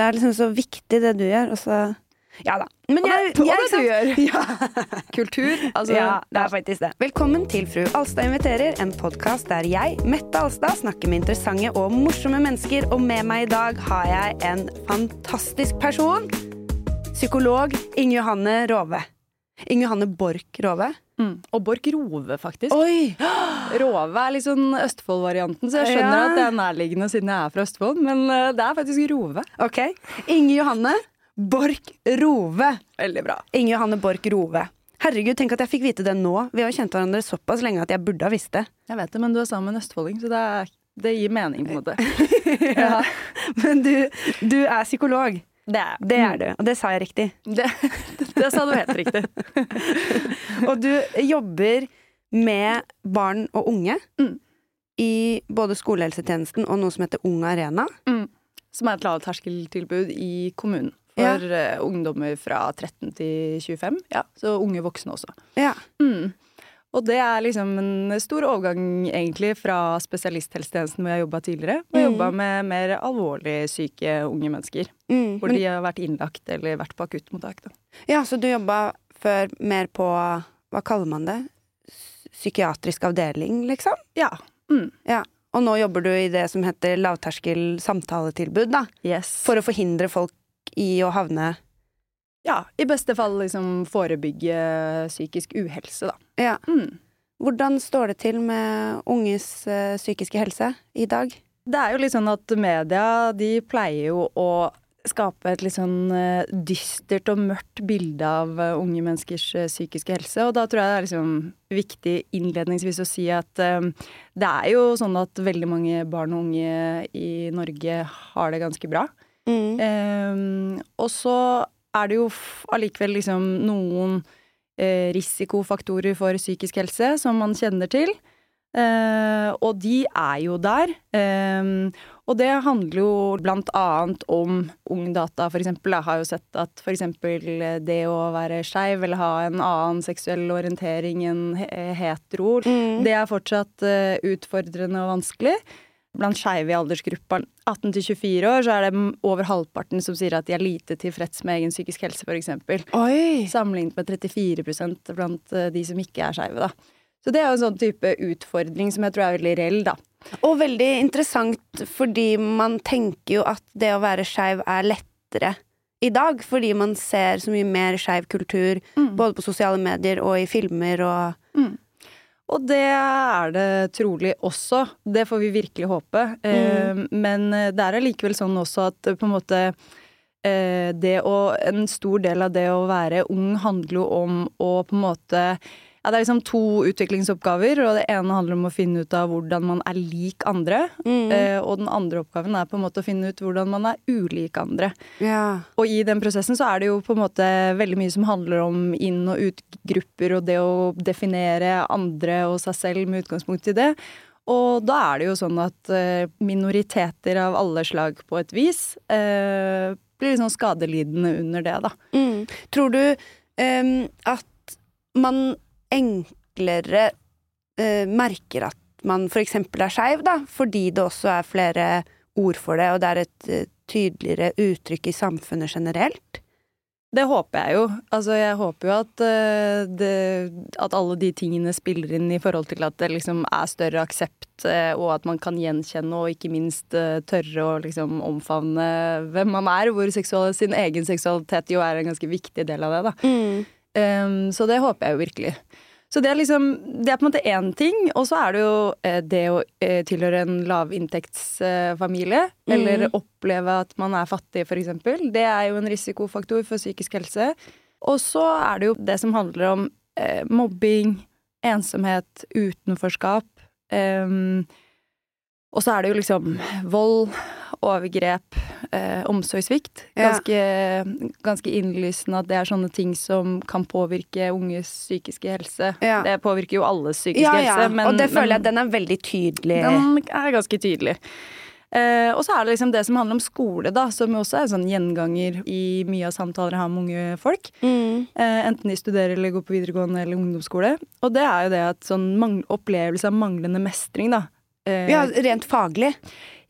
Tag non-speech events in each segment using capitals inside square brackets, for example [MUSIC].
det er liksom så viktig, det du gjør, og så Ja da. Men jeg, og det, og det du gjør. Ja. [LAUGHS] Kultur. Altså, ja, det er faktisk det. Velkommen til Fru Alstad inviterer, en podkast der jeg, Mette Alstad, snakker med interessante og morsomme mennesker, og med meg i dag har jeg en fantastisk person. Psykolog Inge Johanne Rove. Inge Johanne Borch Rove. Mm. Og Borch Rove, faktisk. Oi! Rove er sånn Østfold-varianten, så jeg skjønner Ja. at det er nærliggende siden jeg er fra Østfold, men eh, det er faktisk Rove. Ok. Inge Johanne Borch Rove. Veldig bra. Inge Johanne Borch Rove. Herregud, tenk at jeg fikk vite det nå. Vi har jo kjent hverandre såpass lenge at jeg burde ha visst det. Jeg vet det, men du er sammen med en østfolding, så det, er, det gir mening, på en måte. [LAUGHS] Ja. Men du, du er psykolog. Det er, Det er du, og det sa jeg riktig. [LAUGHS] Det, det sa du helt riktig. [LAUGHS] Og du jobber med barn og unge Mm. i både skolehelsetjenesten og noe som heter Ung Arena. Som er et lavterskeltilbud i kommunen. For ja. ungdommer fra 13 til 25. Ja, så unge voksne også. Ja. Mm. Og det er liksom en stor overgang egentlig fra spesialisthelsetjenesten hvor jeg jobba tidligere. Og Mm. jobba med mer alvorlig syke unge mennesker. Mm. Hvor de har vært innlagt eller vært på akuttmottak. Da. ja, så du jobba før mer på Hva kaller man det? Psykiatrisk avdeling, liksom? Ja. Mm. Ja. Og nå jobber du i det som heter lavterskel samtaletilbud, da. Yes. For å forhindre folk i å havne ja, i beste fall liksom forebygge psykisk uhelse, da. Ja. Mm. Hvordan står det til med unges eh, psykiske helse i dag? Det er jo litt sånn at media de pleier jo å skape et litt sånn eh, dystert og mørkt bilde av eh, unge menneskers psykiske helse. Og da tror jeg det er liksom viktig innledningsvis å si at det er jo sånn at veldig mange barn og unge i Norge har det ganske bra. Mm. Og så er det jo allikevel liksom noen eh, risikofaktorer for psykisk helse som man kjenner til. Eh, og de er jo der. Eh, og det handler jo blant annet om Ungdata, for eksempel. Jeg har jo sett at for eksempel det å være skeiv eller ha en annen seksuell orientering enn he- hetero, Mm. det er fortsatt eh, utfordrende og vanskelig. Blant skeive i aldersgruppa 18 til 24 år så er det over halvparten som sier at de er lite tilfreds med egen psykisk helse, f.eks. Sammenlignet med 34 blant eh, de som ikke er skeive, da. Så det er jo en sånn type utfordring som jeg tror er veldig reell, da. Og veldig interessant, fordi man tenker jo at det å være skeiv er lettere i dag, fordi man ser så mye mer skeiv kultur, både på sosiale medier og i filmer og Og det er det trolig også. Det får vi virkelig håpe. Eh, men det er allikevel sånn også at eh, på en måte eh, det å En stor del av det å være ung handler jo om å på en måte ja, Det er liksom to utviklingsoppgaver, og det ene handler om å finne ut av hvordan man er lik andre. Mm. Eh, og den andre oppgaven er på en måte å finne ut hvordan man er ulik andre. Ja. Og i den prosessen så er det jo på en måte veldig mye som handler om inn- og utgrupper og det å definere andre og seg selv med utgangspunkt i det. Og da er det jo sånn at eh, minoriteter av alle slag på et vis eh, blir sånn skadelidende under det, da. Mm. Tror du em, at man enklere eh, merker at man eksempel er skeiv, da, fordi det også er flere ord for det, og det er et eh, tydeligere uttrykk i samfunnet generelt? Det håper jeg jo. Altså, jeg håper jo at, uh, det, at alle de tingene spiller inn i forhold til at det liksom er større aksept, uh, og at man kan gjenkjenne og ikke minst uh, tørre å liksom omfavne hvem man er, hvor sin egen seksualitet jo er en ganske viktig del av det, da. Mm. Um, så det håper jeg jo virkelig. Så det er liksom Det er på en måte én ting, og så er det jo eh, det å eh, tilhøre en lavinntektsfamilie, Mm. eller oppleve at man er fattig, eksempel. Det er jo en risikofaktor for psykisk helse. Og så er det jo det som handler om eh, mobbing, ensomhet, utenforskap. Um, og så er det jo liksom vold, overgrep, eh, omsorgssvikt. Ja. Ganske, ganske innlysende at det er sånne ting som kan påvirke unges psykiske helse. Ja. Det påvirker jo alles psykiske Ja, ja. helse, men, og det føler jeg den er veldig tydelig. den er ganske tydelig. Eh, og så er det liksom det som handler om skole, da, som også er sånn gjenganger i mye av samtaler jeg har med unge folk. Mm. Eh, enten de studerer eller går på videregående eller ungdomsskole. Og det er jo det at sånn opplevelse av manglende mestring, da. Eh, Ja, rent faglig.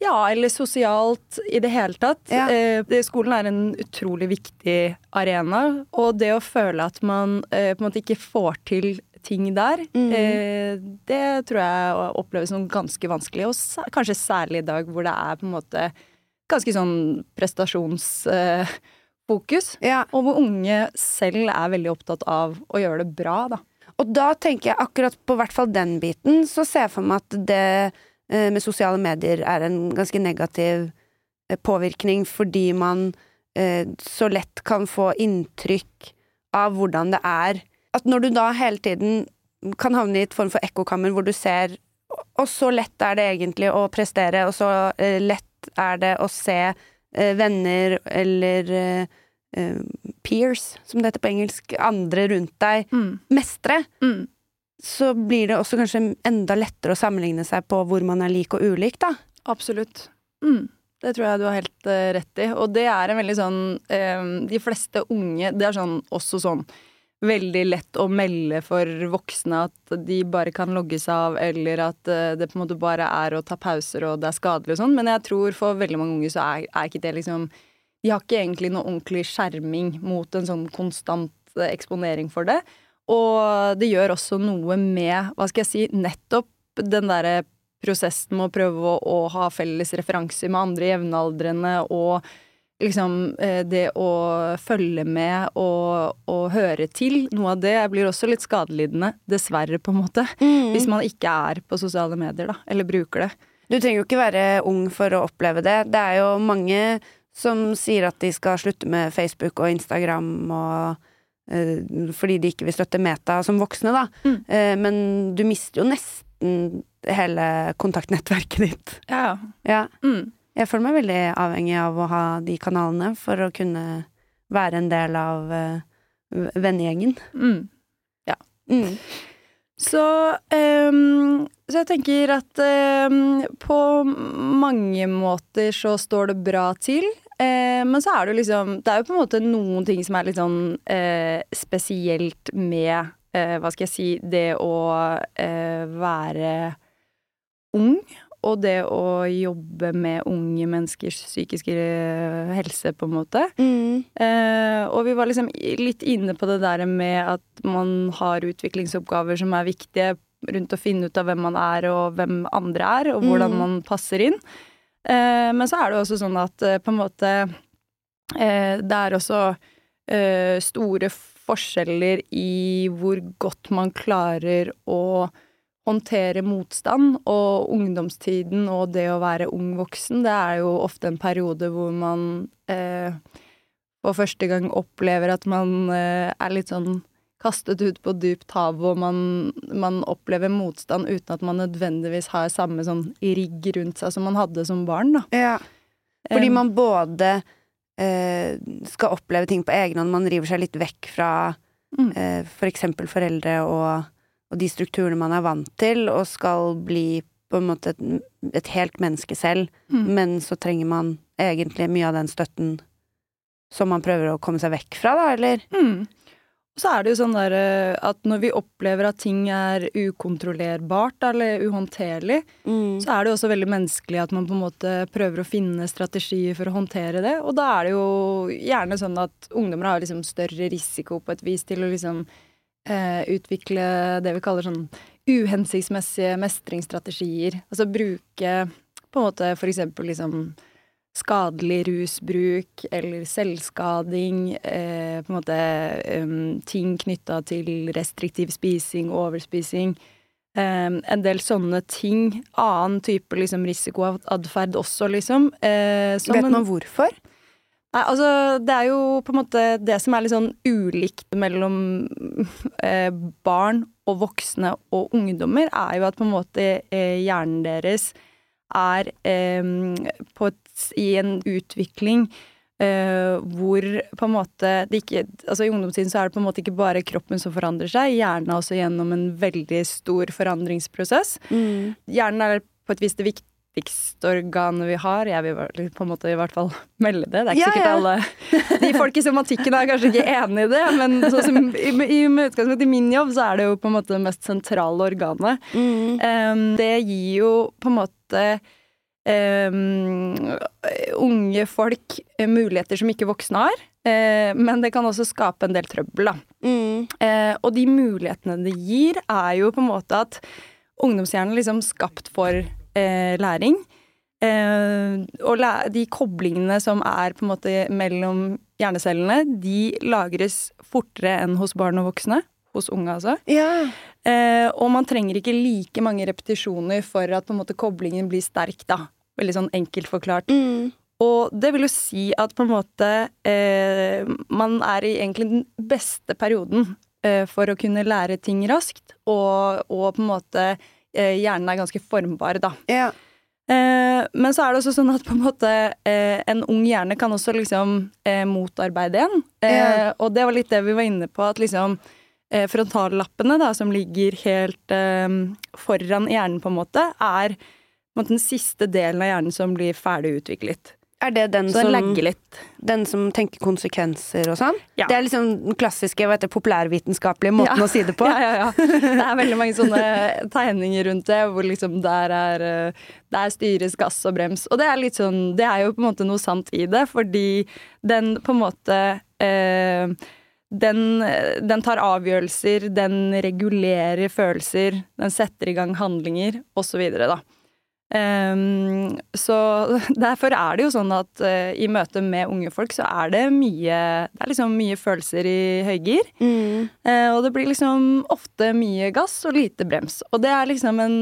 Ja, eller sosialt i det hele tatt. Ja. Eh, skolen er en utrolig viktig arena, og det å føle at man eh, på en måte ikke får til ting der, Mm. eh, det tror jeg oppleves som ganske vanskelig, og kanskje særlig i dag hvor det er på en måte ganske sånn prestasjonsfokus. Eh, Ja. og hvor unge selv er veldig opptatt av å gjøre det bra, da. Og da tenker jeg akkurat på hvert fall den biten, så ser jeg for meg at det med sosiale medier er en ganske negativ eh, påvirkning, fordi man eh, så lett kan få inntrykk av hvordan det er. At når du da hele tiden kan havne i et form for ekkokammer hvor du ser Og så lett er det egentlig å prestere, og så eh, lett er det å se eh, venner eller eh, eh, peers, som det heter på engelsk, andre rundt deg, mestre Mm. Så blir det også kanskje enda lettere å sammenligne seg på hvor man er lik og ulik, da. Absolutt. Mm. Det tror jeg du har helt uh, rett i. Og det er en veldig sånn uh, De fleste unge Det er sånn også sånn veldig lett å melde for voksne at de bare kan logges av, eller at uh, det på en måte bare er å ta pauser og det er skadelig og sånn. Men jeg tror for veldig mange unge så er, er ikke det liksom De har ikke egentlig noe ordentlig skjerming mot en sånn konstant eksponering for det. Og det gjør også noe med, hva skal jeg si, nettopp den derre prosessen med å prøve å, å ha felles referanser med andre jevnaldrende og liksom eh, det å følge med og, og høre til. Noe av det blir også litt skadelidende, dessverre, på en måte. Hvis man ikke er på sosiale medier, da, eller bruker det. Du trenger jo ikke være ung for å oppleve det. Det er jo mange som sier at de skal slutte med Facebook og Instagram og fordi de ikke vil støtte Meta som voksne, da. Mm. Eh, men du mister jo nesten hele kontaktnettverket [LAUGHS] ditt. Ja. Ja. Mm. Jeg føler meg veldig avhengig av å ha de kanalene for å kunne være en del av uh, vennegjengen. Mm. Mm. Så, um, så jeg tenker at um, på mange måter så står det bra til. Eh, men så er det jo liksom Det er jo på en måte noen ting som er litt sånn eh, spesielt med eh, Hva skal jeg si Det å eh, være ung. Og det å jobbe med unge menneskers psykiske eh, helse, på en måte. Mm. Eh, og vi var liksom litt inne på det der med at man har utviklingsoppgaver som er viktige rundt å finne ut av hvem man er og hvem andre er, og hvordan Mm. man passer inn. Eh, men så er det også sånn at eh, på en måte eh, Det er også store forskjeller i hvor godt man klarer å håndtere motstand, og ungdomstiden og det å være ung voksen, det er jo ofte en periode hvor man eh, for første gang opplever at man eh, er litt sånn kastet ut på dypt hav, og man, man opplever motstand uten at man nødvendigvis har samme sånn rigg rundt seg som man hadde som barn, da. Ja. Fordi man både eh, skal oppleve ting på egen hånd, man river seg litt vekk fra Mm. eh, for eksempel foreldre og, og de strukturene man er vant til, og skal bli på en måte et, et helt menneske selv, Mm. men så trenger man egentlig mye av den støtten som man prøver å komme seg vekk fra, da, eller? Mm. Så er det jo sånn der eh, at når vi opplever at ting er ukontrollerbart eller uhåndterlig, Mm. så er det jo også veldig menneskelig at man på en måte prøver å finne strategier for å håndtere det. Og da er det jo gjerne sånn at ungdommer har liksom større risiko på et vis til å liksom eh, utvikle det vi kaller sånn uhensiktsmessige mestringsstrategier. Altså bruke på en måte for eksempel liksom skadelig rusbruk eller selvskading, eh, på en måte um, ting knytta til restriktiv spising, overspising. em, en del sånne ting. Annen type liksom, risikoatferd også, liksom. Eh, som Vet man hvorfor? Nei, altså det er jo på en måte det som er litt sånn ulikt mellom eh, barn og voksne og ungdommer, er jo at på en måte eh, hjernen deres er eh, på et, i en utvikling Uh, hvor på en måte det ikke Altså i ungdomstiden så er det på en måte ikke bare kroppen som forandrer seg, hjernen er også gjennom en veldig stor forandringsprosess. Mm. Hjernen er på et vis det viktigste organet vi har. Jeg vil på en måte i hvert fall melde det. Det er ikke Ja, sikkert ja. alle De folk i somatikken er kanskje ikke enig i det, men som i, i, med utgangspunkt i min jobb, så er det jo på en måte det mest sentrale organet. Mm. Um, det gir jo på en måte unge folk eh, muligheter som ikke voksne har. Eh, men det kan også skape en del trøbbel, da. Mm. Eh, og de mulighetene det gir, er jo på en måte at ungdomshjernen er liksom skapt for eh, læring. Eh, og de koblingene som er på en måte mellom hjernecellene, de lagres fortere enn hos barn og voksne. Hos unge, altså. Ja. Eh, og man trenger ikke like mange repetisjoner for at på en måte koblingen blir sterk, da. Veldig sånn enkelt forklart. Mm. Og det vil jo si at på en måte eh, man er i egentlig den beste perioden eh, for å kunne lære ting raskt, og, og på en måte eh, hjernen er ganske formbar, da. Ja. Eh, men så er det også sånn at på en måte eh, en ung hjerne kan også liksom motarbeide en. Ja. Og det var litt det vi var inne på, at liksom frontallappene da, som ligger helt eh, foran hjernen, på en måte, er måte, den siste delen av hjernen som blir ferdig utviklet. Er det den den som, litt. den som tenker konsekvenser og sånn? Ja. Det er liksom den klassiske vet, populærvitenskapelige måten Ja. å si det på? [LAUGHS] Ja, ja, ja. Det er veldig mange sånne tegninger rundt det, hvor liksom der er eh, Der styres gass og brems. Og det er litt sånn Det er jo på en måte noe sant i det, fordi den på en måte eh, den, den tar avgjørelser, den regulerer følelser, den setter i gang handlinger, osv., da. Um, så [LAUGHS] derfor er det jo sånn at uh, i møte med unge folk så er det mye Det er liksom mye følelser i høygir. Mm. Uh, og det blir liksom ofte mye gass og lite brems. Og det er liksom en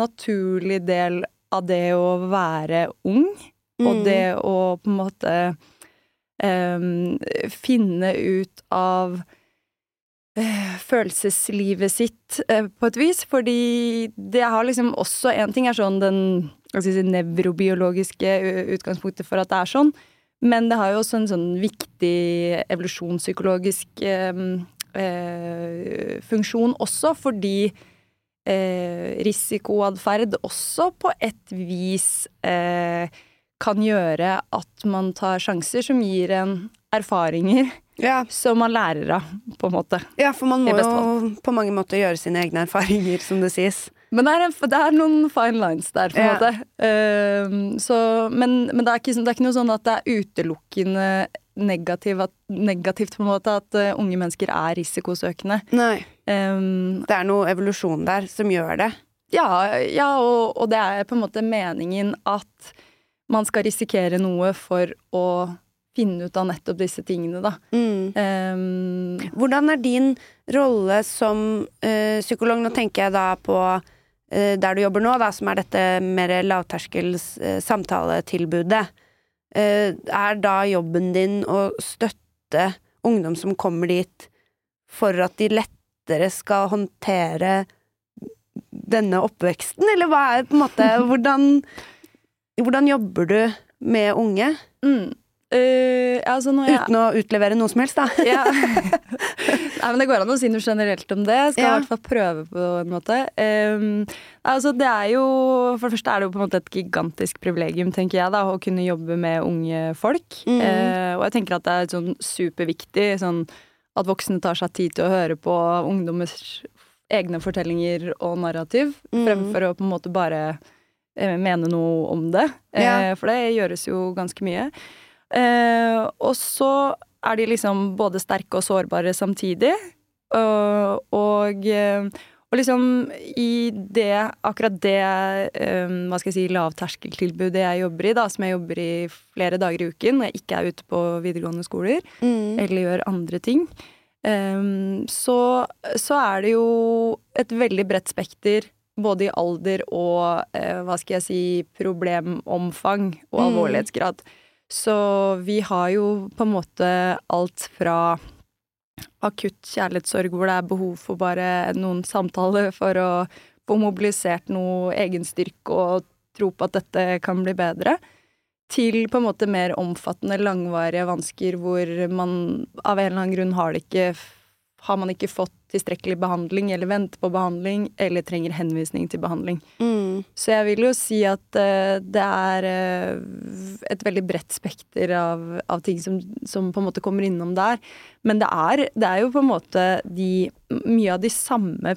naturlig del av det å være ung, og Mm. det å på en måte finne ut av eh, følelseslivet sitt eh, på et vis. Fordi det har liksom også En ting er sånn den si, nevrobiologiske utgangspunktet for at det er sånn, men det har jo også en sånn viktig evolusjonspsykologisk eh, eh, funksjon også, fordi eh, risikoatferd også på et vis eh, kan gjøre at man tar sjanser som gir en erfaringer Ja. som man lærer av, på en måte. ja, for man må jo på mange måter gjøre sine egne erfaringer, som det sies. Men det er, en, det er noen fine lines der, på en Ja. måte. Uh, så, men men det, er ikke, sånn- det er ikke noe sånn at det er utelukkende negativ, at, negativt, på en måte, at uh, unge mennesker er risikosøkende. Nei. Um, Det er noe evolusjon der som gjør det. ja, ja og, og det er på en måte meningen at man skal risikere noe for å finne ut av nettopp disse tingene, da. Mm. Um, Hvordan er din rolle som uh, psykolog? Nå tenker jeg da på uh, der du jobber nå, da, som er dette mer lavterskels uh, samtaletilbudet. Er da jobben din å støtte ungdom som kommer dit, for at de lettere skal håndtere denne oppveksten, eller hva er på en måte [LAUGHS] Hvordan, hvordan jobber du med unge? mm, Uh, altså jeg Uten å utlevere noe som helst, da. Ja. [LAUGHS] Nei, men det går an å si noe generelt om det. Skal Ja. i hvert fall prøve på en måte. Um, altså, det er jo For det første er det jo på en måte et gigantisk privilegium, tenker jeg, da, å kunne jobbe med unge folk. Mm. Uh, og jeg tenker at det er sånn superviktig sånn at voksne tar seg tid til å høre på ungdommers egne fortellinger og narrativ, mm. fremfor å på en måte bare mene noe om det. Ja. Eh, for det gjøres jo ganske mye. Eh, og så er de liksom både sterke og sårbare samtidig. Og, og, eh, liksom i det, akkurat det eh, hva skal jeg si, lavterskeltilbudet jeg jobber i, da, som jeg jobber i flere dager i uken når jeg ikke er ute på videregående skoler, Mm. eller gjør andre ting, så, så er det jo et veldig bredt spekter. Både i alder og eh, hva skal jeg si, problemomfang og Mm. alvorlighetsgrad. Så vi har jo på en måte alt fra akutt kjærlighetssorg hvor det er behov for bare noen samtaler for å få mobilisert noe egenstyrke og tro på at dette kan bli bedre, til på en måte mer omfattende, langvarige vansker hvor man av en eller annen grunn har det ikke har man ikke fått tilstrekkelig behandling, eller venter på behandling, eller trenger henvisning til behandling. Mm. Så jeg vil jo si at uh, det er uh, et veldig bredt spekter av, av ting som, som på en måte kommer innom der. Men det er, det er jo på en måte de Mye av de samme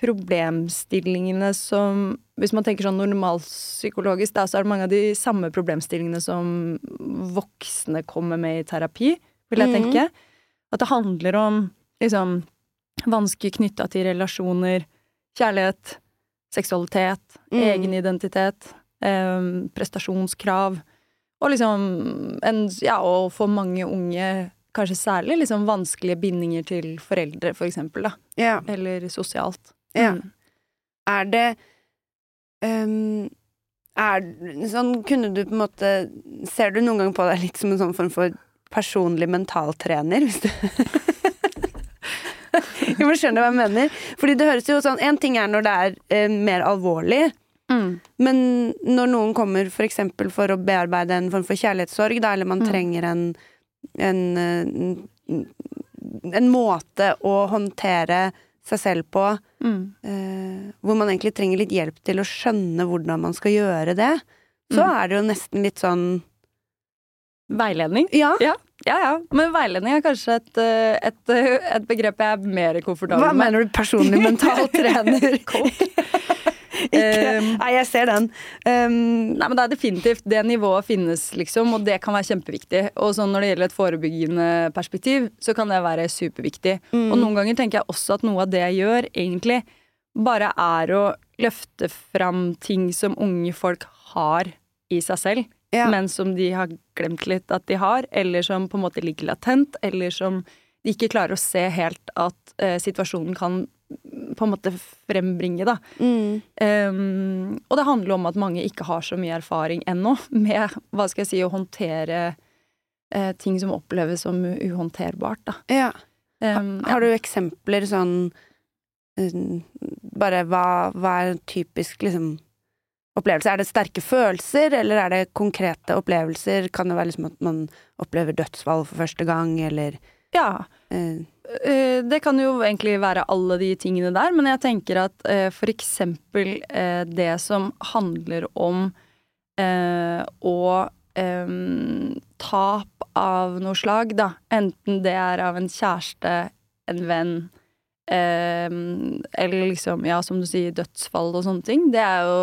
problemstillingene som hvis man tenker sånn normalpsykologisk, da, så er det mange av de samme problemstillingene som voksne kommer med i terapi, vil jeg Mhm. tenke. At det handler om liksom vansker knytta til relasjoner, kjærlighet, seksualitet, Mm. egen identitet, eh, prestasjonskrav, og liksom en Ja, og for mange unge kanskje særlig liksom vanskelige bindinger til foreldre, for eksempel, da. Ja. Eller sosialt. Ja. Mm. Er det um Er sånn Kunne du på en måte Ser du noen gang på deg litt som en sånn form for personlig mentaltrener, hvis du [LAUGHS] [LAUGHS] Jo, men skjønner du hva jeg mener? Fordi det høres jo sånn En ting er når det er eh, mer alvorlig, Mm. men når noen kommer for eksempel for å bearbeide en form for kjærlighetssorg, da, eller man Mm. trenger en en, en, en måte å håndtere seg selv på Mm. eh, hvor man egentlig trenger litt hjelp til å skjønne hvordan man skal gjøre det, så Mm. er det jo nesten litt sånn Veiledning? Ja, Ja, ja. Men veiledning er kanskje et, eh, et, eh, et begrep jeg er mer komfortabel hva med. mener du personlig mental [LAUGHS] trener? [LAUGHS] Ikke Um, Nei, jeg ser den. Um, Nei, men det er definitivt Det nivået finnes, liksom, og det kan være kjempeviktig. Og sånn når det gjelder et forebyggende perspektiv, så kan det være superviktig. mm, Og noen ganger tenker jeg også at noe av det jeg gjør, egentlig bare er å løfte fram ting som unge folk har i seg selv, ja. men som de har glemt litt at de har, eller som på en måte ligger latent, eller som de ikke klarer å se helt at eh, situasjonen kan mm, på en måte frembringe, da. Mm, Um, og det handler om at mange ikke har så mye erfaring ennå [LAUGHS] med hva skal jeg si, å håndtere eh, ting som oppleves som uhåndterbart. Da. ja. Um, Har du eksempler sånn um, Bare hva, hva er typisk liksom opplevelse? Er det sterke følelser, eller er det konkrete opplevelser? Kan det være liksom at man opplever dødsfall for første gang, eller ja. eh, Eh, det kan jo egentlig være alle de tingene der, men jeg tenker at eh, for eksempel eh, det som handler om eh, å em, tap av noe slag, da. Enten det er av en kjæreste, en venn, eller liksom, ja, som du sier, dødsfall og sånne ting. Det er jo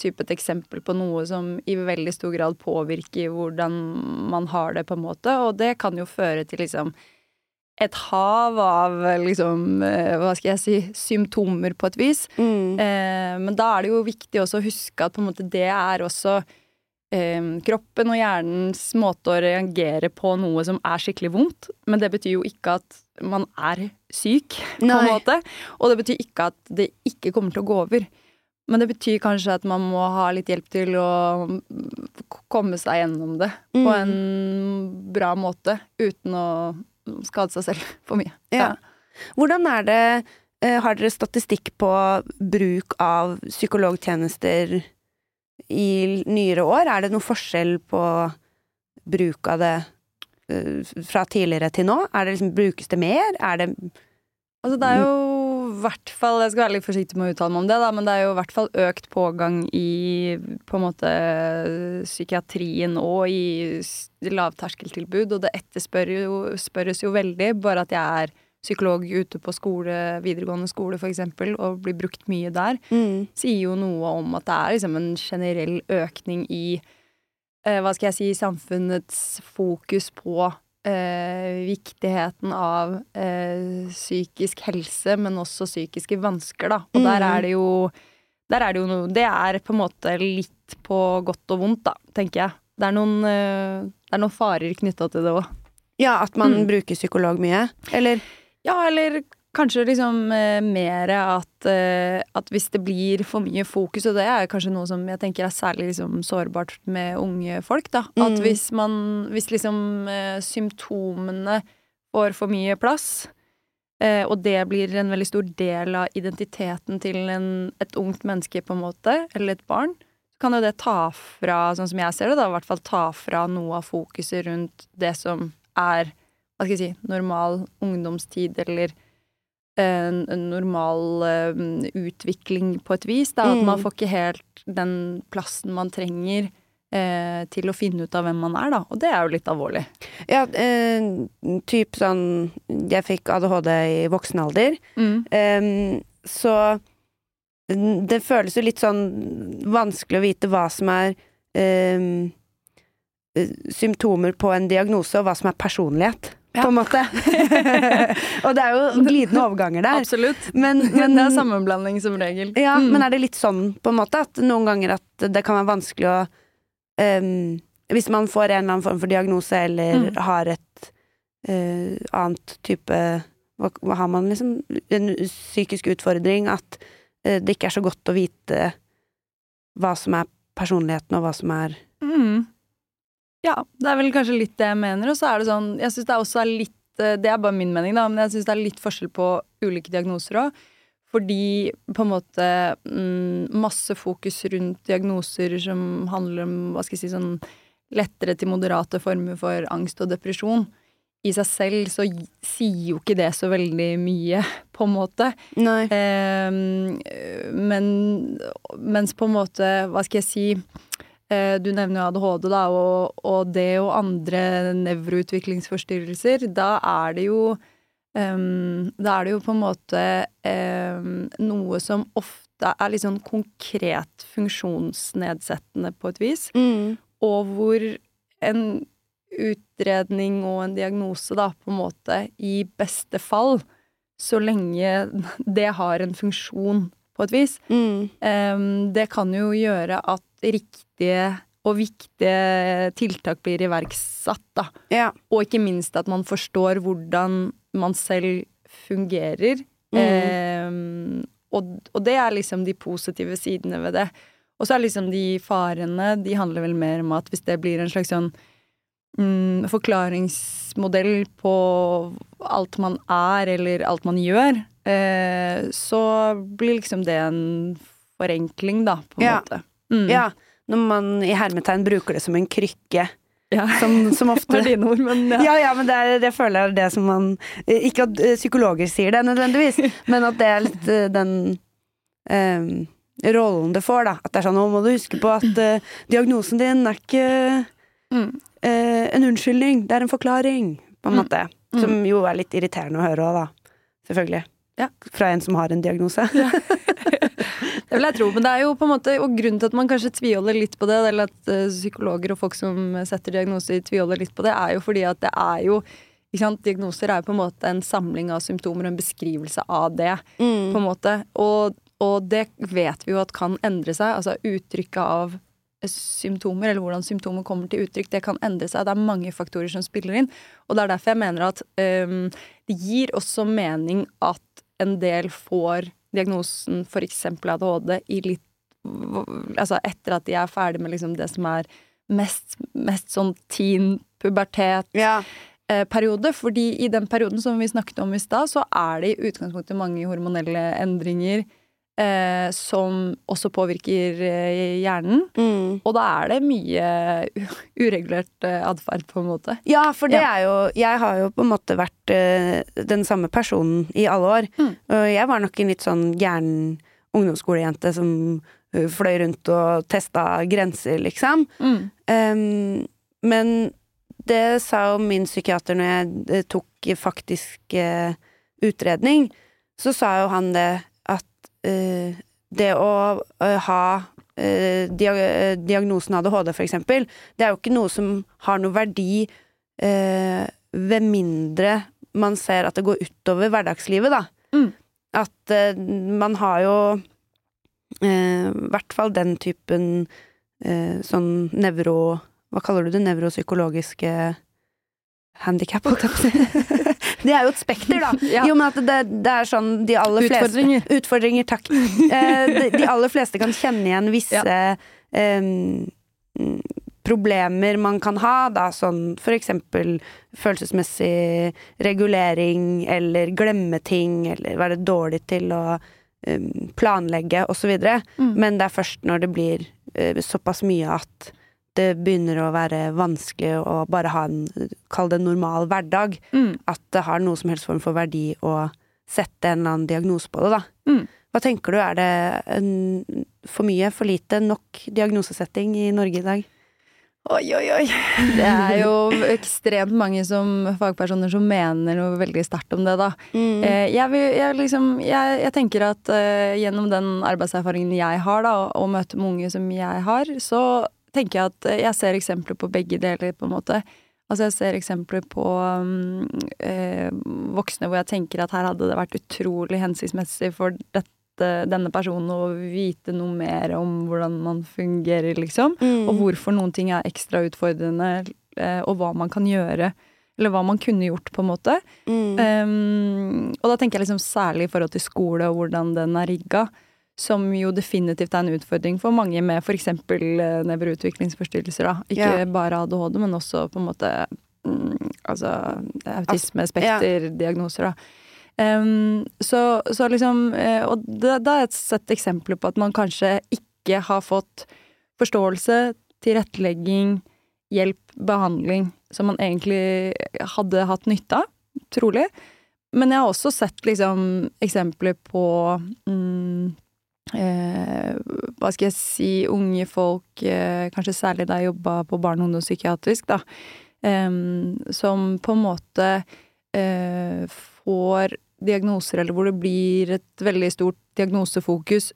typ et eksempel på noe som i veldig stor grad påvirker hvordan man har det, på en måte, og det kan jo føre til liksom et hav av liksom, eh, hva skal jeg si, symptomer på et vis. mm, Eh, men da er det jo viktig også å huske at på en måte det er også eh, kroppen og hjernens måte å reagere på noe som er skikkelig vondt. Men det betyr jo ikke at man er syk, på en måte. Og det betyr ikke at det ikke kommer til å gå over. Men det betyr kanskje at man må ha litt hjelp til å mm, komme seg gjennom det på Mm. en bra måte, uten å skade seg selv for mye. Ja. Hvordan er det eh, Har dere statistikk på bruk av psykologtjenester i nyere år? Er det noe forskjell på bruk av det eh, fra tidligere til nå? Er det liksom, brukes det mer? Er det Altså det er jo hvert fall Jeg skal være litt forsiktig med å uttale meg om det, da, men det er jo i hvert fall økt pågang i på en måte psykiatrien og i lavterskeltilbud, og det etterspørres jo, spørres jo veldig, bare at jeg er psykolog ute på skole, videregående skole eksempel, og blir brukt mye der, mm, sier jo noe om at det er liksom en generell økning i eh, hva skal jeg si, samfunnets fokus på eh, viktigheten av eh, psykisk helse, men også psykiske vansker, da. Og der Mm. er det jo der er det jo noe Det er på en måte litt på godt og vondt, da, tenker jeg. Det er noen, eh, det er noen farer knytta til det òg. Ja, at man Mm. bruker psykolog mye? Eller Ja, eller kanskje liksom eh, mer at, eh, at hvis det blir for mye fokus, og det er kanskje noe som jeg tenker er særlig liksom sårbart med unge folk, da. At Mm. hvis man Hvis liksom eh, symptomene får for mye plass, eh, og det blir en veldig stor del av identiteten til en, et ungt menneske, på en måte, eller et barn, så kan jo det ta fra, sånn som jeg ser det, da, i hvert fall ta fra noe av fokuset rundt det som er hva skal jeg si, normal ungdomstid eller en, en normal eh, utvikling på et vis. Da, At Mm. man får ikke helt den plassen man trenger eh, til å finne ut av hvem man er, da. Og det er jo litt alvorlig. Ja, eh, typ sånn Jeg fikk ADHD i voksen alder. Mm. Em, så Det føles jo litt sånn vanskelig å vite hva som er eh, symptomer på en diagnose, og hva som er personlighet, Ja. på en måte. [LAUGHS] og det er jo glidende overganger der. Absolutt. Men, Men [LAUGHS] det er sammenblanding som regel. ja, Mm. men er det litt sånn, på en måte, at noen ganger at det kan være vanskelig å um, Hvis man får en eller annen form for diagnose, eller Mm. har et uh, annet type hva, hva har man liksom? En psykisk utfordring. At uh, det ikke er så godt å vite hva som er personligheten, og hva som er Mm. Ja, det er vel kanskje litt det jeg mener. Og så er det sånn Jeg syns det er også litt eh, Det er bare min mening, da, men jeg syns det er litt forskjell på ulike diagnoser òg. Fordi på en måte mm, masse fokus rundt diagnoser som handler om hva skal jeg si, sånn lettere til moderate former for angst og depresjon. I seg selv så sier jo ikke det så veldig mye, [LAUGHS] på en måte. Nei. Eh, men mens på en måte, hva skal jeg si Du nevner jo ADHD, da, og, og det og andre nevroutviklingsforstyrrelser. Da er det jo um, Da er det jo på en måte um, noe som ofte er litt sånn konkret funksjonsnedsettende på et vis, Mm. og hvor en utredning og en diagnose, da, på en måte, i beste fall, så lenge det har en funksjon, på et vis, Mm. um, det kan jo gjøre at riktige og viktige tiltak blir iverksatt, da. Ja. Og ikke minst at man forstår hvordan man selv fungerer. Mm. Eh, og, og det er liksom de positive sidene ved det. Og så er liksom de farene, de handler vel mer om at hvis det blir en slags sånn mm, forklaringsmodell på alt man er, eller alt man gjør, eh, så blir liksom det en forenkling, da, på en Ja. måte. Mm. ja. Når man i hermetegn bruker det som en krykke, Ja. som, som [LAUGHS] ofte dine ord, men ja. Ja, ja, men det, er, det føler jeg er det som man eh, Ikke at eh, psykologer sier det nødvendigvis, [LAUGHS] men at det er litt eh, den um, rollen det får, da. At det er sånn nå må du huske på at uh, diagnosen din er ikke Mm. en unnskyldning, det er en forklaring, på en Mm. måte. Som jo er litt irriterende å høre òg, da. Selvfølgelig. Ja. Fra en som har en diagnose. [LAUGHS] Det vil jeg tro, men det er jo på en måte Og grunnen til at man kanskje tviholder litt på det, eller at eh, psykologer og folk som setter diagnoser, tviholder litt på det, er jo fordi at det er jo? Diagnoser er jo på en måte en samling av symptomer og en beskrivelse av det. på Mm. en måte. Og, og det vet vi jo at kan endre seg. Altså uttrykket av symptomer, eller hvordan symptomer kommer til uttrykk, det kan endre seg. Det er mange faktorer som spiller inn. Og det er derfor jeg mener at um, det gir også mening at en del får diagnosen f.eks. ADHD i litt Altså etter at de er ferdig med liksom det som er mest, mest sånn teen, pubertet, Ja. eh, periode. Fordi i den perioden som vi snakket om i stad, så er det i utgangspunktet mange hormonelle endringer eh, som også påvirker eh, hjernen. Mm. Og da er det mye uregulert eh, atferd, på en måte. Ja, for det Ja. er jo Jeg har jo på en måte vært eh, den samme personen i alle år. Mm. Og jeg var nok en litt sånn gæren ungdomsskolejente som eh, fløy rundt og testa grenser, liksom. Em, men det sa jo min psykiater når jeg eh, tok faktisk eh, utredning, så sa jo han det det å eh, ha eh, dia eh, diagnosen ADHD, for eksempel, det er jo ikke noe som har noe verdi eh, ved mindre man ser at det går utover hverdagslivet, da. Mm. At eh, man har jo eh, i hvert fall den typen eh, sånn nevro... Hva kaller du det? Nevropsykologiske handikap, holdt jeg på å si. [LAUGHS] Det er jo et spekter, da. [LAUGHS] Ja. Jo, men at det, det er sånn de aller fleste Utfordringer. Utfordringer, takk. [LAUGHS] Eh, de, de aller fleste kan kjenne igjen visse ja. eh, problemer man kan ha, da, sånn for eksempel følelsesmessig regulering, eller glemme ting, eller være dårlig til å em, planlegge, videre. Mm. Men det er først når det blir eh, såpass mye at det begynner å være vanskelig å bare ha en, kall det normal hverdag, Mm. at det har noe som helst form for verdi å sette en eller annen diagnose på det, da. Mm. Hva tenker du, er det en, for mye, for lite, nok diagnosesetting i Norge i dag? Oi, oi, oi. Det er jo ekstremt mange som fagpersoner som mener noe veldig sterkt om det, da. Mm. Eh, jeg, vil, jeg, liksom, jeg, jeg tenker at uh, gjennom den arbeidserfaringen jeg har, da, og, møter med unge som jeg har, så tenker jeg at eh, jeg ser eksempler på begge deler, på en måte. Altså jeg ser eksempler på um, eh, voksne hvor jeg tenker at her hadde det vært utrolig hensiktsmessig for dette, denne personen å vite noe mer om hvordan man fungerer, liksom. Mm. Og hvorfor noen ting er ekstra utfordrende, eh, og hva man kan gjøre. Eller hva man kunne gjort, på en måte. Mm. Um, og da tenker jeg liksom særlig i forhold til skole og hvordan den er rigga, som jo definitivt er en utfordring for mange med f.eks. nevroutviklingsforstyrrelser. da. Ikke Ja. bare ADHD, men også på en måte mm, altså autismespekterdiagnoser, da. Um, så, så liksom eh, Og da da har jeg sett eksempler på at man kanskje ikke har fått forståelse, tilrettelegging, hjelp, behandling som man egentlig hadde hatt nytte av, trolig. Men jeg har også sett liksom eksempler på mm, eh, Hva skal jeg si Unge folk, eh, kanskje særlig da jeg jobba på barne- og ungdomspsykiatrisk, da. Eh, som på en måte eh, får diagnoser, eller hvor det blir et veldig stort diagnosefokus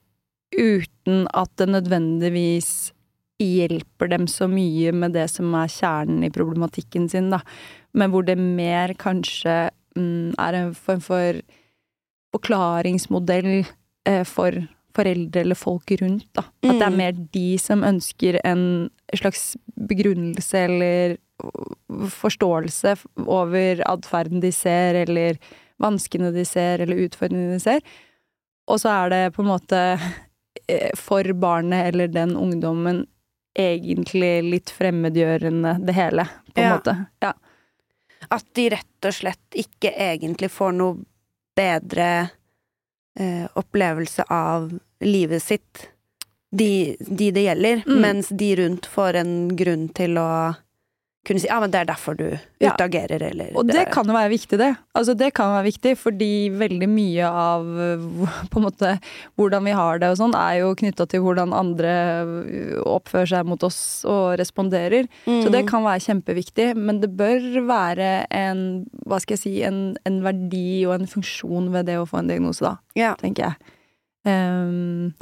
uten at det nødvendigvis hjelper dem så mye med det som er kjernen i problematikken sin, da. Men hvor det mer kanskje mm, er en form for forklaringsmodell eh, for foreldre eller folk rundt, da. At det er Mm. mer de som ønsker en slags begrunnelse eller forståelse over atferden de ser, eller vanskene de ser, eller utfordringene de ser. Og så er det på en måte eh, for barnet eller den ungdommen egentlig litt fremmedgjørende, det hele, på en Ja. måte. Ja. At de rett og slett ikke egentlig får noe bedre eh, opplevelse av livet sitt, de, de det gjelder, Mm. mens de rundt får en grunn til å kunne si ja, men det er derfor du Ja. utagerer, eller Og det det kan jo være viktig, det. Altså, det kan være viktig, fordi veldig mye av [LAUGHS] på en måte hvordan vi har det og sånn, er jo knytta til hvordan andre oppfører seg mot oss og responderer. Så det Mm. kan være kjempeviktig, men det bør være en, hva skal jeg si, en, en verdi og en funksjon ved det å få en diagnose, da, Ja. tenker jeg. Um,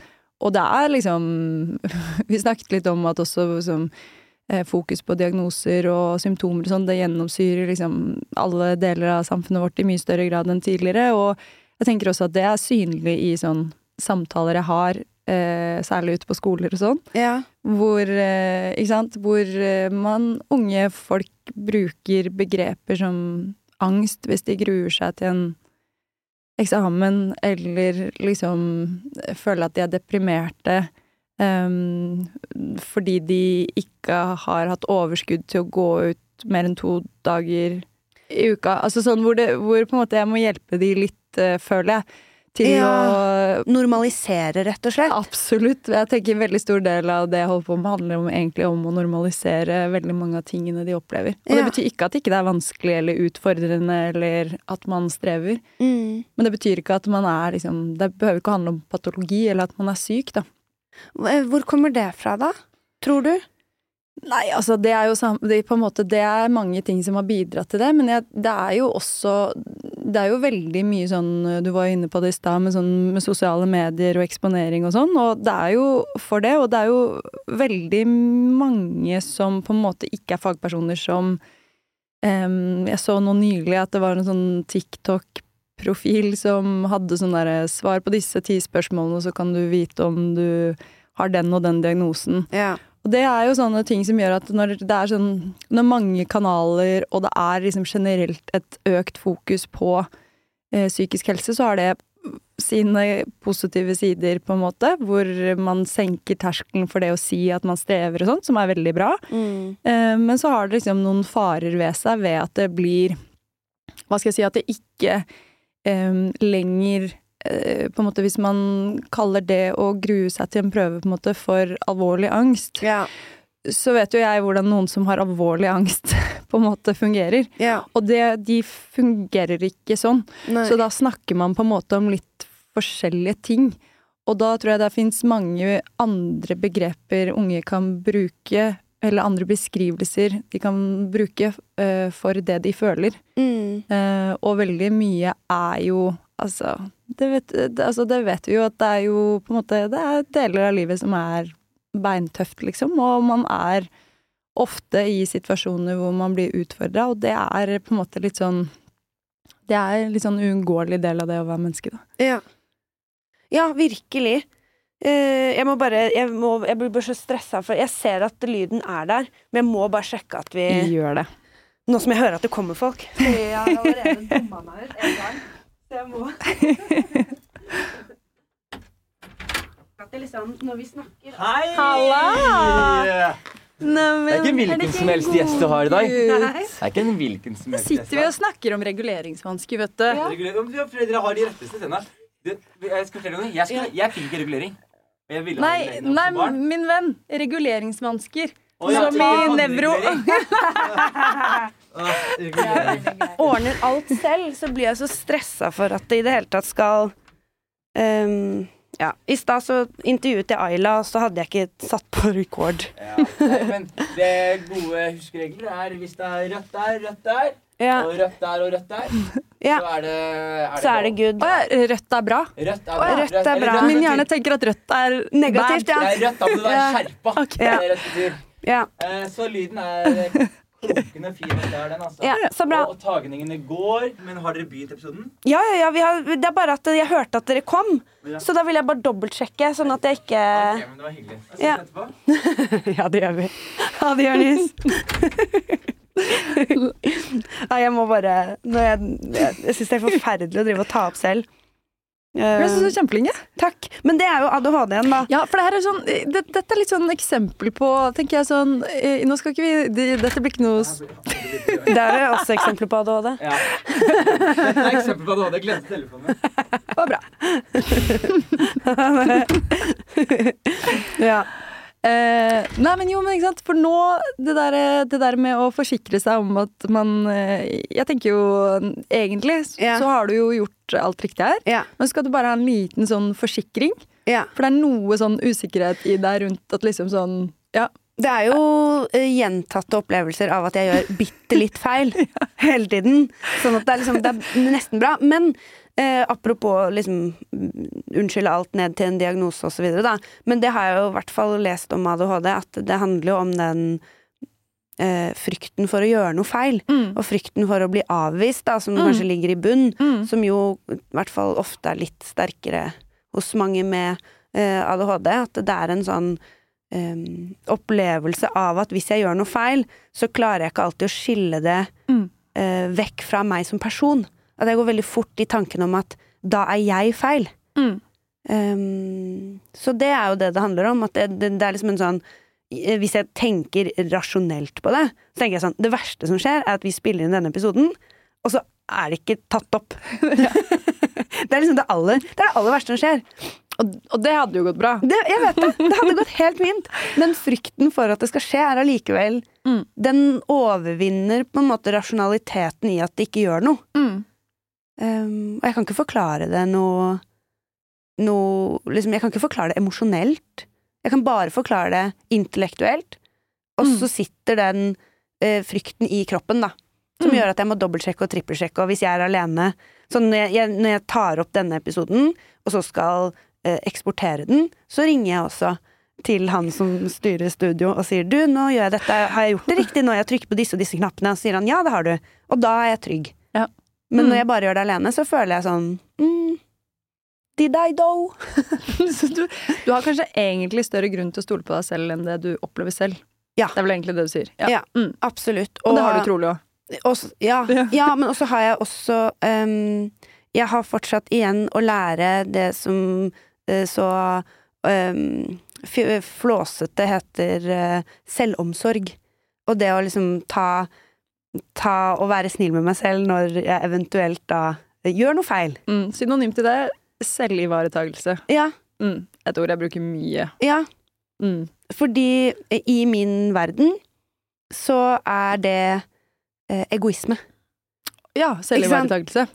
og det er liksom [LAUGHS] Vi snakket litt om at også som eh, fokus på diagnoser og symptomer og sånn, det gjennomsyrer liksom alle deler av samfunnet vårt i mye større grad enn tidligere. Og jeg tenker også at det er synlig i sånn samtaler jeg har, eh, særlig ute på skoler og sånn, ja. hvor, eh, ikke sant, hvor eh, man, unge folk, bruker begreper som angst hvis de gruer seg til en eksamen, eller liksom føler at de er deprimerte fordi de ikke har hatt overskudd til å gå ut mer enn to dager i uka. Altså sånn hvor, det, hvor på en måte jeg må hjelpe de litt, eh, føler jeg, til Ja. å Normalisere, rett og slett. Absolutt. Jeg tenker en veldig stor del av det jeg holder på med, handler om, egentlig om å normalisere veldig mange av tingene de opplever. Og Ja. det betyr ikke at ikke det er vanskelig eller utfordrende, eller at man strever. Mm. Men det betyr ikke at man er liksom Det behøver ikke handle om patologi, eller at man er syk, da. Hvor kommer det fra, da? Tror du? Nei, altså det er jo det, på en måte, det er mange ting som har bidratt til det, men jeg, det er jo også Det er jo veldig mye sånn Du var inne på det i stad, med, sånn, med sosiale medier og eksponering og sånn, og det er jo for det, og det er jo veldig mange som på en måte ikke er fagpersoner som Um, Jeg så nå nylig at det var en sånn TikTok-profil som hadde sånn derre Svar på disse ti spørsmålene, så kan du vite om du har den og den diagnosen. Ja. Og det er jo sånne ting som gjør at når det er sånn Når mange kanaler, og det er liksom generelt et økt fokus på eh, psykisk helse, så har det sine positive sider, på en måte. Hvor man senker terskelen for det å si at man strever og sånt, som er veldig bra. Mm. Eh, men så har det liksom noen farer ved seg ved at det blir Hva skal jeg si At det ikke lenger eh, på en måte Hvis man kaller det å grue seg til en prøve på en måte for alvorlig angst, Ja. så vet jo jeg hvordan noen som har alvorlig angst, [LAUGHS] på en måte fungerer. ja. Og det, de fungerer ikke sånn. Nei. Så da snakker man på en måte om litt forskjellige ting. Og da tror jeg det fins mange andre begreper unge kan bruke eller andre beskrivelser de kan bruke uh, for det de føler. Mm. Uh, og veldig mye er jo Altså det, vet, det, altså det vet vi jo at det er jo på en måte Det er deler av livet som er beintøft, liksom. Og man er ofte i situasjoner hvor man blir utfordra, og det er på en måte litt sånn Det er litt sånn uunngåelig del av det å være menneske, da. Ja. Ja, virkelig. Eh, jeg må bare jeg, må, jeg blir bare så stressa, for jeg ser at lyden er der, men jeg må bare sjekke at vi Gjør det. Nå som jeg hører at det kommer folk. [LAUGHS] Jeg har allerede dumma meg ut en gang. Så jeg må [LAUGHS] At det liksom, når vi snakker Hei! Halla! Det er ikke en ikke som helst gjest du har i dag. Nei. Det er ikke en hvilken som helst gjest. Da Sitter vi og snakker om reguleringsvansker, vet du. Ja. Reguler- dere har de retteste tennene. Jeg skal fortelle noe. Jeg, jeg fikk ikke regulering. Og jeg ville Nei, nei, barn. min venn. Reguleringsvansker. Oh, ja, som i nevro. [LAUGHS] Ah, ordner alt selv, så blir jeg så stressa for at det i det hele tatt skal um, Ja. I stad så intervjuet jeg Ayla, og så hadde jeg ikke satt på record. Ja, nei, men det gode huskeregler er hvis det er rødt der, rødt der, Ja, og rødt der og rødt der, [LAUGHS] ja. så er det, er Så er det good. Ja, rødt er bra. Rødt er bra. ja, rødt er bra. rødt Min hjerne tenker at rødt er Negativt, bad. ja. Nei, rødt da må du være skjerpa. okay. Det det. Ja, Eh, Så lyden er Klokkende fin. Det den, altså. ja så bra. Og, og tagningene går. Men har dere begynt episoden? Ja, ja, ja. Vi har, det er bare at jeg hørte at dere kom, Ja. så da vil jeg bare dobbeltsjekke, sånn at jeg ikke okay, men det var hyggelig. Jeg Ja. etterpå. [LAUGHS] Ja, det gjør vi. Ha det, Jonis. [LAUGHS] [LAUGHS] Nei, jeg må bare når Jeg, jeg, jeg syns det er forferdelig å drive og ta opp selv. Jeg syns du Eh, er kjempelenge. jeg. takk. Men det er jo ADHD-en, da. Ja, for det her er sånn, det, dette er litt sånn eksempel på tenker jeg sånn, eh, Nå skal ikke vi det, Dette blir ikke noe [LAUGHS] Det er jo også eksempler på ADHD. Ja. Dette er eksempel på ADHD. Jeg glemte glemt telefonen. [LAUGHS] Det var bra. Ja. Eh, nei, men jo, men ikke sant. For nå, det der, det der med å forsikre seg om at man eh, Jeg tenker jo egentlig så, så har du jo gjort alt riktig her. yeah. Men skal du bare ha en liten sånn forsikring? Yeah. For det er noe sånn usikkerhet i deg rundt at liksom sånn Ja. Det er jo eh, gjentatte opplevelser av at jeg gjør bitte litt feil [LAUGHS] hele tiden. Sånn at det er liksom Det er nesten bra. Men eh, apropos liksom unnskylde alt ned til en diagnose videre, da. Men det har jeg jo i hvert fall lest om ADHD, at det handler jo om den eh, frykten for å gjøre noe feil. Mm. Og frykten for å bli avvist, da, som Mm. kanskje ligger i bunn. Mm. Som jo i hvert fall ofte er litt sterkere hos mange med eh, ADHD. At det er en sånn eh, opplevelse av at hvis jeg gjør noe feil, så klarer jeg ikke alltid å skille det Mm. eh, vekk fra meg som person. At jeg går veldig fort i tanken om at da er jeg feil. Mm. Um, så det er jo det det handler om. At det, det, det er liksom en sånn eh, Hvis jeg tenker rasjonelt på det, så tenker jeg sånn Det verste som skjer, er at vi spiller inn denne episoden, og så er det ikke tatt opp. [LAUGHS] [LAUGHS] det er liksom det aller Det er det aller verste som skjer. Og, og det hadde jo gått bra. Det, jeg vet det. Det hadde gått helt fint. Men frykten for at det skal skje, er allikevel Mm. Den overvinner på en måte rasjonaliteten i at det ikke gjør noe. Mm. Um, og jeg kan ikke forklare det noe noe liksom, Jeg kan ikke forklare det emosjonelt. Jeg kan bare forklare det intellektuelt. Og Mm. så sitter den uh, frykten i kroppen, da. Som Mm. gjør at jeg må dobbeltsjekke og trippelsjekke. Og hvis jeg er alene Så når jeg, jeg, når jeg tar opp denne episoden, og så skal uh, eksportere den, så ringer jeg også til han som styrer studio og sier du, nå gjør jeg dette, har jeg gjort det riktig? Nå jeg trykker på disse og disse knappene. Og så sier han ja, det har du. Og da er jeg trygg. Ja. Men Mm. når jeg bare gjør det alene, så føler jeg sånn mm, Did I do? [LAUGHS] Så du, du har kanskje egentlig større grunn til å stole på deg selv enn det du opplever selv. Ja. Det er vel egentlig det du sier. Ja. Mm. Absolutt. Og, det har du trolig òg. ja, [LAUGHS] Ja. ja, men også har jeg også um, Jeg har fortsatt igjen å lære det som uh, så um, flåsete heter uh, selvomsorg. Og det å liksom ta Ta og være snill med meg selv når jeg eventuelt da gjør noe feil. Mm. Synonym til det selvivaretagelse. Ja, Mm. Et ord jeg bruker mye. ja. Mm. Fordi i min verden så er det eh, egoisme. Ja, selvivaretagelse.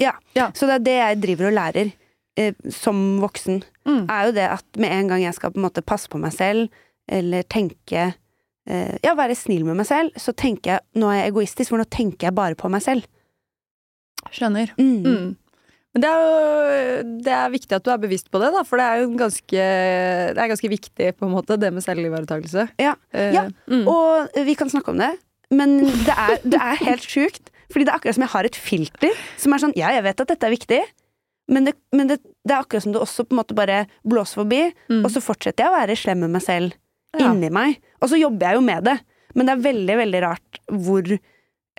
Så det er det jeg driver og lærer eh, som voksen. Mm. er jo det at med en gang jeg skal på en måte passe på meg selv, eller tenke ja, være snill med meg selv, så tenker jeg Nå er jeg egoistisk, for nå tenker jeg bare på meg selv. Skjønner. Mm. Mm. Men det er jo det er viktig at du er bevisst på det, da, for det er jo ganske, det er ganske viktig, på en måte, det med selvivaretakelse. Ja. Eh, Ja, mm. Og vi kan snakke om det, men det er, det er helt sjukt. Fordi det er akkurat som jeg har et filter som er sånn Ja, jeg vet at dette er viktig, men det, men det, det er akkurat som det også på en måte bare blåser forbi, Mm. og så fortsetter jeg å være slem med meg selv Ja. inni meg. Og så jobber jeg jo med det, men det er veldig, veldig rart hvor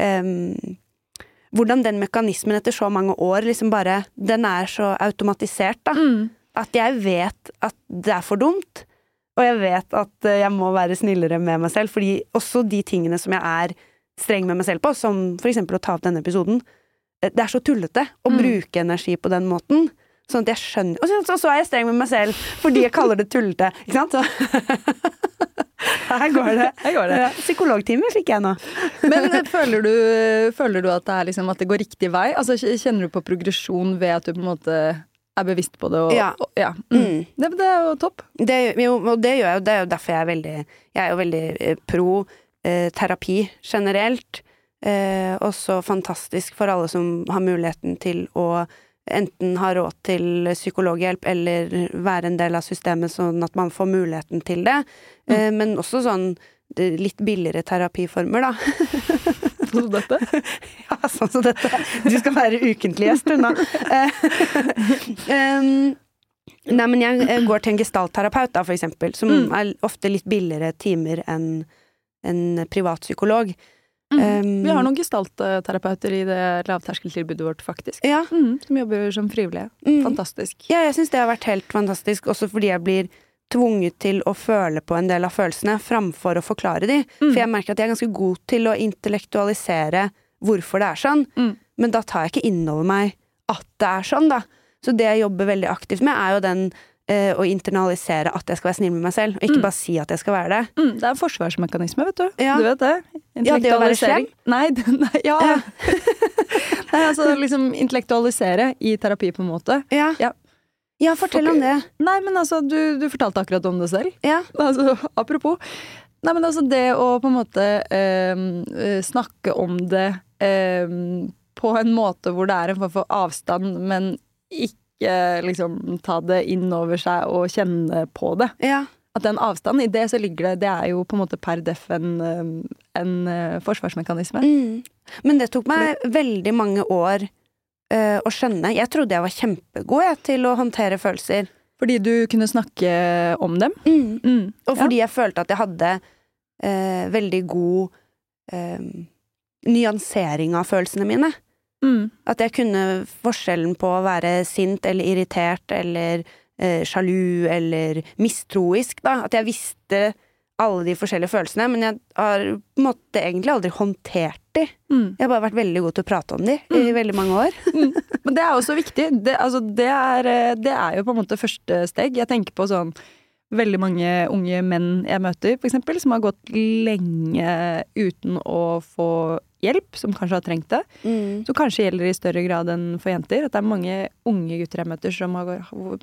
um, Hvordan den mekanismen etter så mange år liksom bare Den er så automatisert, da. Mm. At jeg vet at det er for dumt. Og jeg vet at eh, jeg må være snillere med meg selv, fordi også de tingene som jeg er streng med meg selv på, som for eksempel å ta opp denne episoden, eh, det er så tullete å Mm. bruke energi på den måten. Sånn at jeg skjønner Og så, så er jeg streng med meg selv fordi jeg kaller det tullete. Ikke sant? Så [LAUGHS] Her går det. Her går det. Psykologtime fikk jeg nå. [LAUGHS] Men eh, føler du, føler du at, det liksom, at det går riktig vei? Altså, kjenner du på progresjon ved at du på en måte er bevisst på det? Og, Ja. og, ja. Mm. Mm. Det, det er jo topp. Det, jo, og det gjør jeg jo. Det er jo derfor jeg er veldig Jeg er jo veldig eh, pro eh, terapi generelt. Eh, også fantastisk for alle som har muligheten til å enten ha råd til psykologhjelp eller være en del av systemet sånn at man får muligheten til det. Mm. men også sånn litt billigere terapiformer, da. [LAUGHS] Sånn som dette. [LAUGHS] Ja, sånn som dette. Du skal være ukentlig gjest, unna. Eh, [LAUGHS] nei, men jeg eh, går til en gestaltterapeut, da, for eksempel, som Mm. er ofte litt billigere timer enn en privat psykolog. Um, Vi har noen gestaltterapeuter i det lavterskeltilbudet vårt, faktisk. Ja, Mm, som jobber som frivillige. mm. Fantastisk. ja jeg syns det har vært helt fantastisk, også fordi jeg blir tvunget til å føle på en del av følelsene framfor å forklare de. Mm. For jeg merker at jeg er ganske god til å intellektualisere hvorfor det er sånn, Mm. men da tar jeg ikke inn over meg at det er sånn, da. Så det jeg jobber veldig aktivt med, er jo den å internalisere at jeg skal være snill med meg selv, og ikke Mm. bare si at jeg skal være det. Mm, det er en forsvarsmekanisme, vet du. Ja. Du vet det? Ja, det å være slem? Nei, [LAUGHS] nei, ja. Ja. [LAUGHS] nei, altså liksom intellektualisere i terapi, på en måte. Ja, Ja. ja fortell om det. Nei, men altså, du, du fortalte akkurat om det selv. Ja. [LAUGHS] Altså, apropos. Nei, men altså, det å på en måte eh, snakke om det ehm, på en måte hvor det er en form for avstand, men ikke liksom ta det inn over seg og kjenne på det. Ja. At den avstanden, i det så ligger det Det er jo på en måte per deff en, ehm, en eh, forsvarsmekanisme. Mm. Men det tok meg veldig mange år eh, å skjønne. Jeg trodde jeg var kjempegod jeg, til å håndtere følelser. Fordi du kunne snakke om dem. Mm. Mm. Og fordi jeg følte at jeg hadde eh, veldig god eh, nyansering av følelsene mine. Mm. At jeg kunne forskjellen på å være sint eller irritert eller eh, sjalu eller mistroisk, da. At jeg visste alle de forskjellige følelsene, men jeg har på en måte egentlig aldri håndtert de. Mm. Jeg har bare vært veldig god til å prate om de i veldig mange år. Men det er også viktig. Det, altså, det, er, eh, det er jo på en måte første steg. Jeg tenker på sånn veldig mange unge menn jeg møter, for eksempel, som har gått lenge uten å få hjelp, som kanskje har trengt det. Mm. Som kanskje gjelder i større grad enn for jenter. At det er mange unge gutter jeg møter som har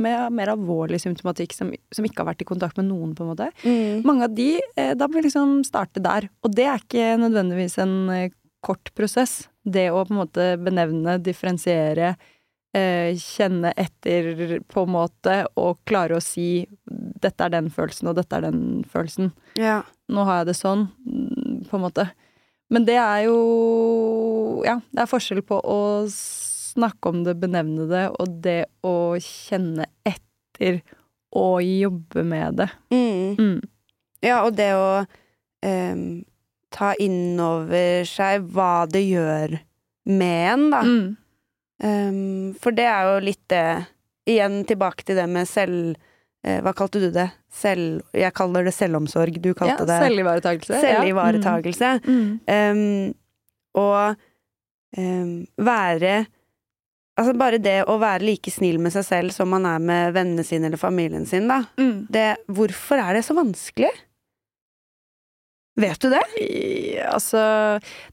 med mer alvorlig symptomatikk, som, som ikke har vært i kontakt med noen, på en måte. Mm. Mange av de, eh, da må vi liksom starte der. Og det er ikke nødvendigvis en eh, kort prosess. Det å på en måte benevne, differensiere, eh, kjenne etter på en måte, og klare å si 'dette er den følelsen, og dette er den følelsen'. Ja. Nå har jeg det sånn, mm, på en måte. Men det er jo Ja, det er forskjell på å snakke om det, benevne det, og det å kjenne etter og jobbe med det. Mm. Mm. Ja, og det å um, ta inn over seg hva det gjør med en, da. Mm. Um, for det er jo litt det Igjen tilbake til det med selv... eh, hva kalte du det? Selv... Jeg kaller det selvomsorg. Du Ja, kalte det selvivaretakelse. selvivaretagelse. Ja. Mm. Um, og um, være Altså bare det å være like snill med seg selv som man er med vennene sine eller familien sin, da. Mm. Det, hvorfor er det så vanskelig? Vet du det? I- Altså,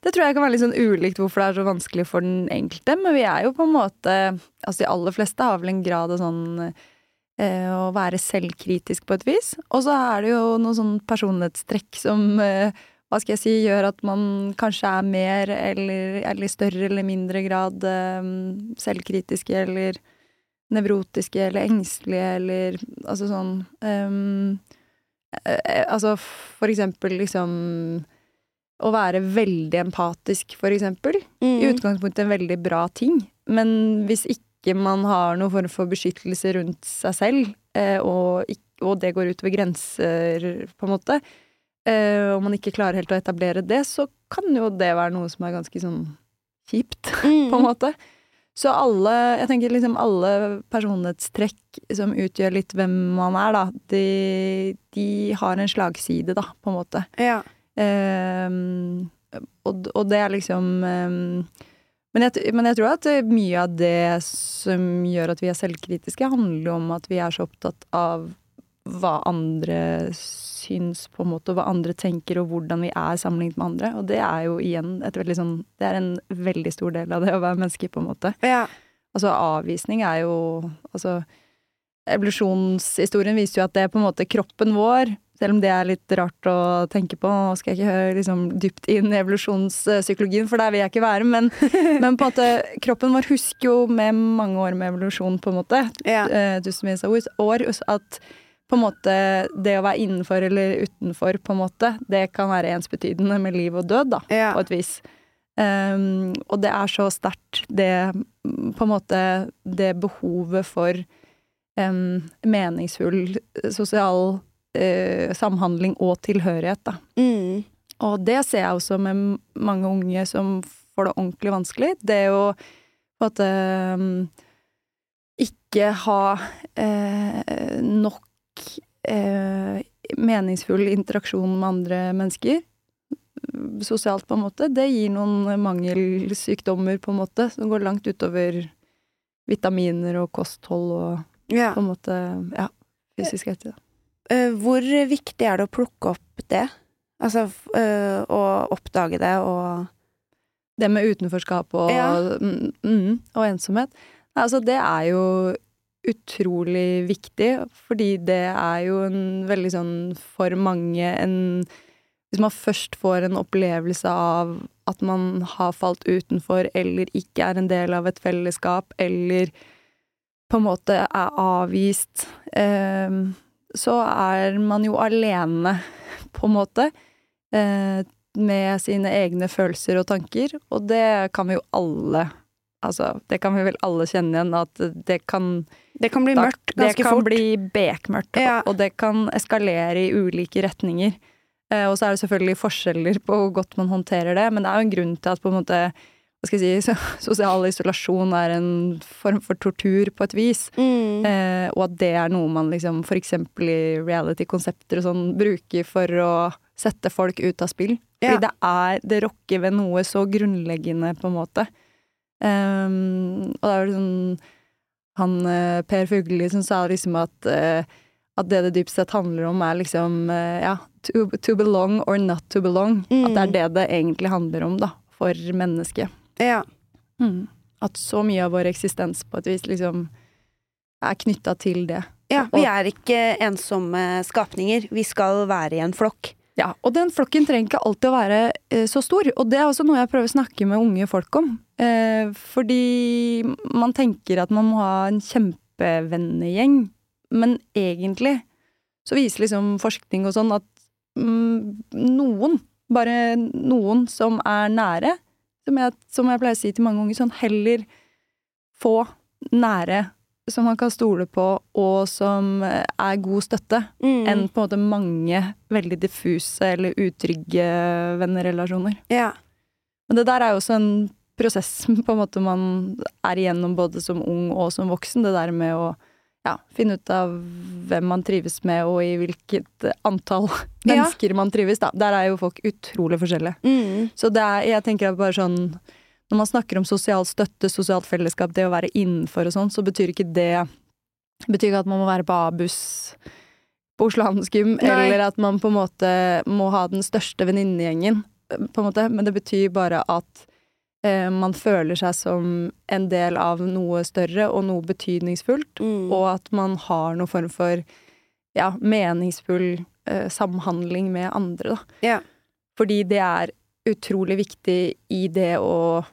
det tror jeg kan være litt sånn ulikt hvorfor det er så vanskelig for den enkelte, men vi er jo på en måte Altså, de aller fleste har vel en grad av sånn å være selvkritisk på et vis. Og så er det jo noen sånn personlighetstrekk som eh, hva skal jeg si, gjør at man kanskje er mer eller, eller i større eller mindre grad eh, selvkritiske eller nevrotiske eller engstelige eller altså sånn um, eh, Altså for eksempel liksom å være veldig empatisk, for eksempel. Mm. I utgangspunktet en veldig bra ting. Men hvis ikke man har noen form for beskyttelse rundt seg selv, eh, og, og det går utover grenser, på en måte, eh, og man ikke klarer helt å etablere det, så kan jo det være noe som er ganske sånn kjipt, [LAUGHS] Mm. på en måte. Så alle, jeg tenker liksom alle personlighetstrekk som utgjør litt hvem man er, da, de, de har en slagside, da, på en måte. Ja. Ehm, og, og det er liksom ehm, men, jeg, men jeg tror at eh, mye av det som gjør at vi er selvkritiske, handler om at vi er så opptatt av hva andre syns, på en måte, og hva andre tenker, og hvordan vi er sammenlignet med andre. Og det er jo igjen et veldig sånn Det er en veldig stor del av det å være menneske, på en måte. ja. Altså avvisning er jo Altså evolusjonshistorien viser jo at det er på en måte kroppen vår, selv om det er litt rart å tenke på, og skal jeg ikke høre liksom dypt inn i evolusjonspsykologien, for der vil jeg ikke være, men, [LAUGHS] men måte kroppen vår husker jo med mange år med evolusjon, på en måte, Ja. eh, tusenvis av år, at på en måte det å være innenfor eller utenfor, på en måte, det kan være ensbetydende med liv og død, da Ja. på et vis. Um, og det er så sterkt, det på en måte Det behovet for um, meningsfull sosial eh, samhandling og tilhørighet, da. Mm. Og det ser jeg også med mange unge som får det ordentlig vanskelig. Det å på en måte um, ikke ha eh, nok eh, meningsfull interaksjon med andre mennesker. Sosialt, på en måte. Det gir noen mangelsykdommer, på en måte, som går langt utover vitaminer og kosthold og Ja. på en måte ja, fysisk helse. Eh, Hvor viktig er det å plukke opp det? Altså eh, å oppdage det og Det med utenforskap og, Ja. mm, mm, og ensomhet. Altså, det er jo utrolig viktig, fordi det er jo en veldig sånn for mange en Hvis man først får en opplevelse av at man har falt utenfor eller ikke er en del av et fellesskap, eller på en måte er avvist, eh, så er man jo alene, på en måte. Eh, med sine egne følelser og tanker, og det kan vi jo alle Altså, det kan vi vel alle kjenne igjen, at det kan Det kan bli mørkt ganske Det kan fort. bli bekmørkt, Ja. og, og det kan eskalere i ulike retninger. Eh, og så er det selvfølgelig forskjeller på hvor godt man håndterer det, men det er jo en grunn til at på en måte hva skal jeg si, [LAUGHS] sosial isolasjon er en form for tortur på et vis. Mm. Eh, og at det er noe man liksom for eksempel i reality-konsepter og sånn bruker for å sette folk ut av spill. Ja. Fordi det er Det rokker ved noe så grunnleggende, på en måte. Um, og det er jo sånn Han eh, Per Fugelli som sa liksom at uh, at det det dypt sett handler om, er liksom eh, ja, to, to belong or not to belong. Mm. At det er det det egentlig handler om, da, for mennesket. Ja. Mm. At så mye av vår eksistens på et vis liksom er knytta til det. ja. Vi er ikke ensomme skapninger. Vi skal være i en flokk. Ja, og den flokken trenger ikke alltid å være eh, så stor, og det er også noe jeg prøver å snakke med unge folk om. Eh, fordi man tenker at man må ha en kjempevennegjeng, men egentlig så viser liksom forskning og sånn at mm, noen, bare noen som er nære, som jeg, som jeg pleier å si til mange unge, sånn heller få nære som man kan stole på, og som eh, er god støtte, Mm. enn på en måte mange veldig diffuse eller utrygge vennerelasjoner. Ja. Men det der er jo også en prosess [LAUGHS] på en måte man er igjennom både som ung og som voksen. Det der med å ja, finne ut av hvem man trives med, og i hvilket antall [LAUGHS] Ja. mennesker man trives. Da. Der er jo folk utrolig forskjellige. Mm. Så det er, jeg tenker at bare sånn Når man snakker om sosial støtte, sosialt fellesskap, det å være innenfor og sånn, så betyr ikke det betyr ikke at man må være på Abus på Oslo Handelsgym, eller at man på en måte må ha den største venninnegjengen, på en måte. Men det betyr bare at man føler seg som en del av noe større og noe betydningsfullt, Mm. og at man har noen form for ja, meningsfull eh, samhandling med andre, da. Yeah. Fordi det er utrolig viktig i det å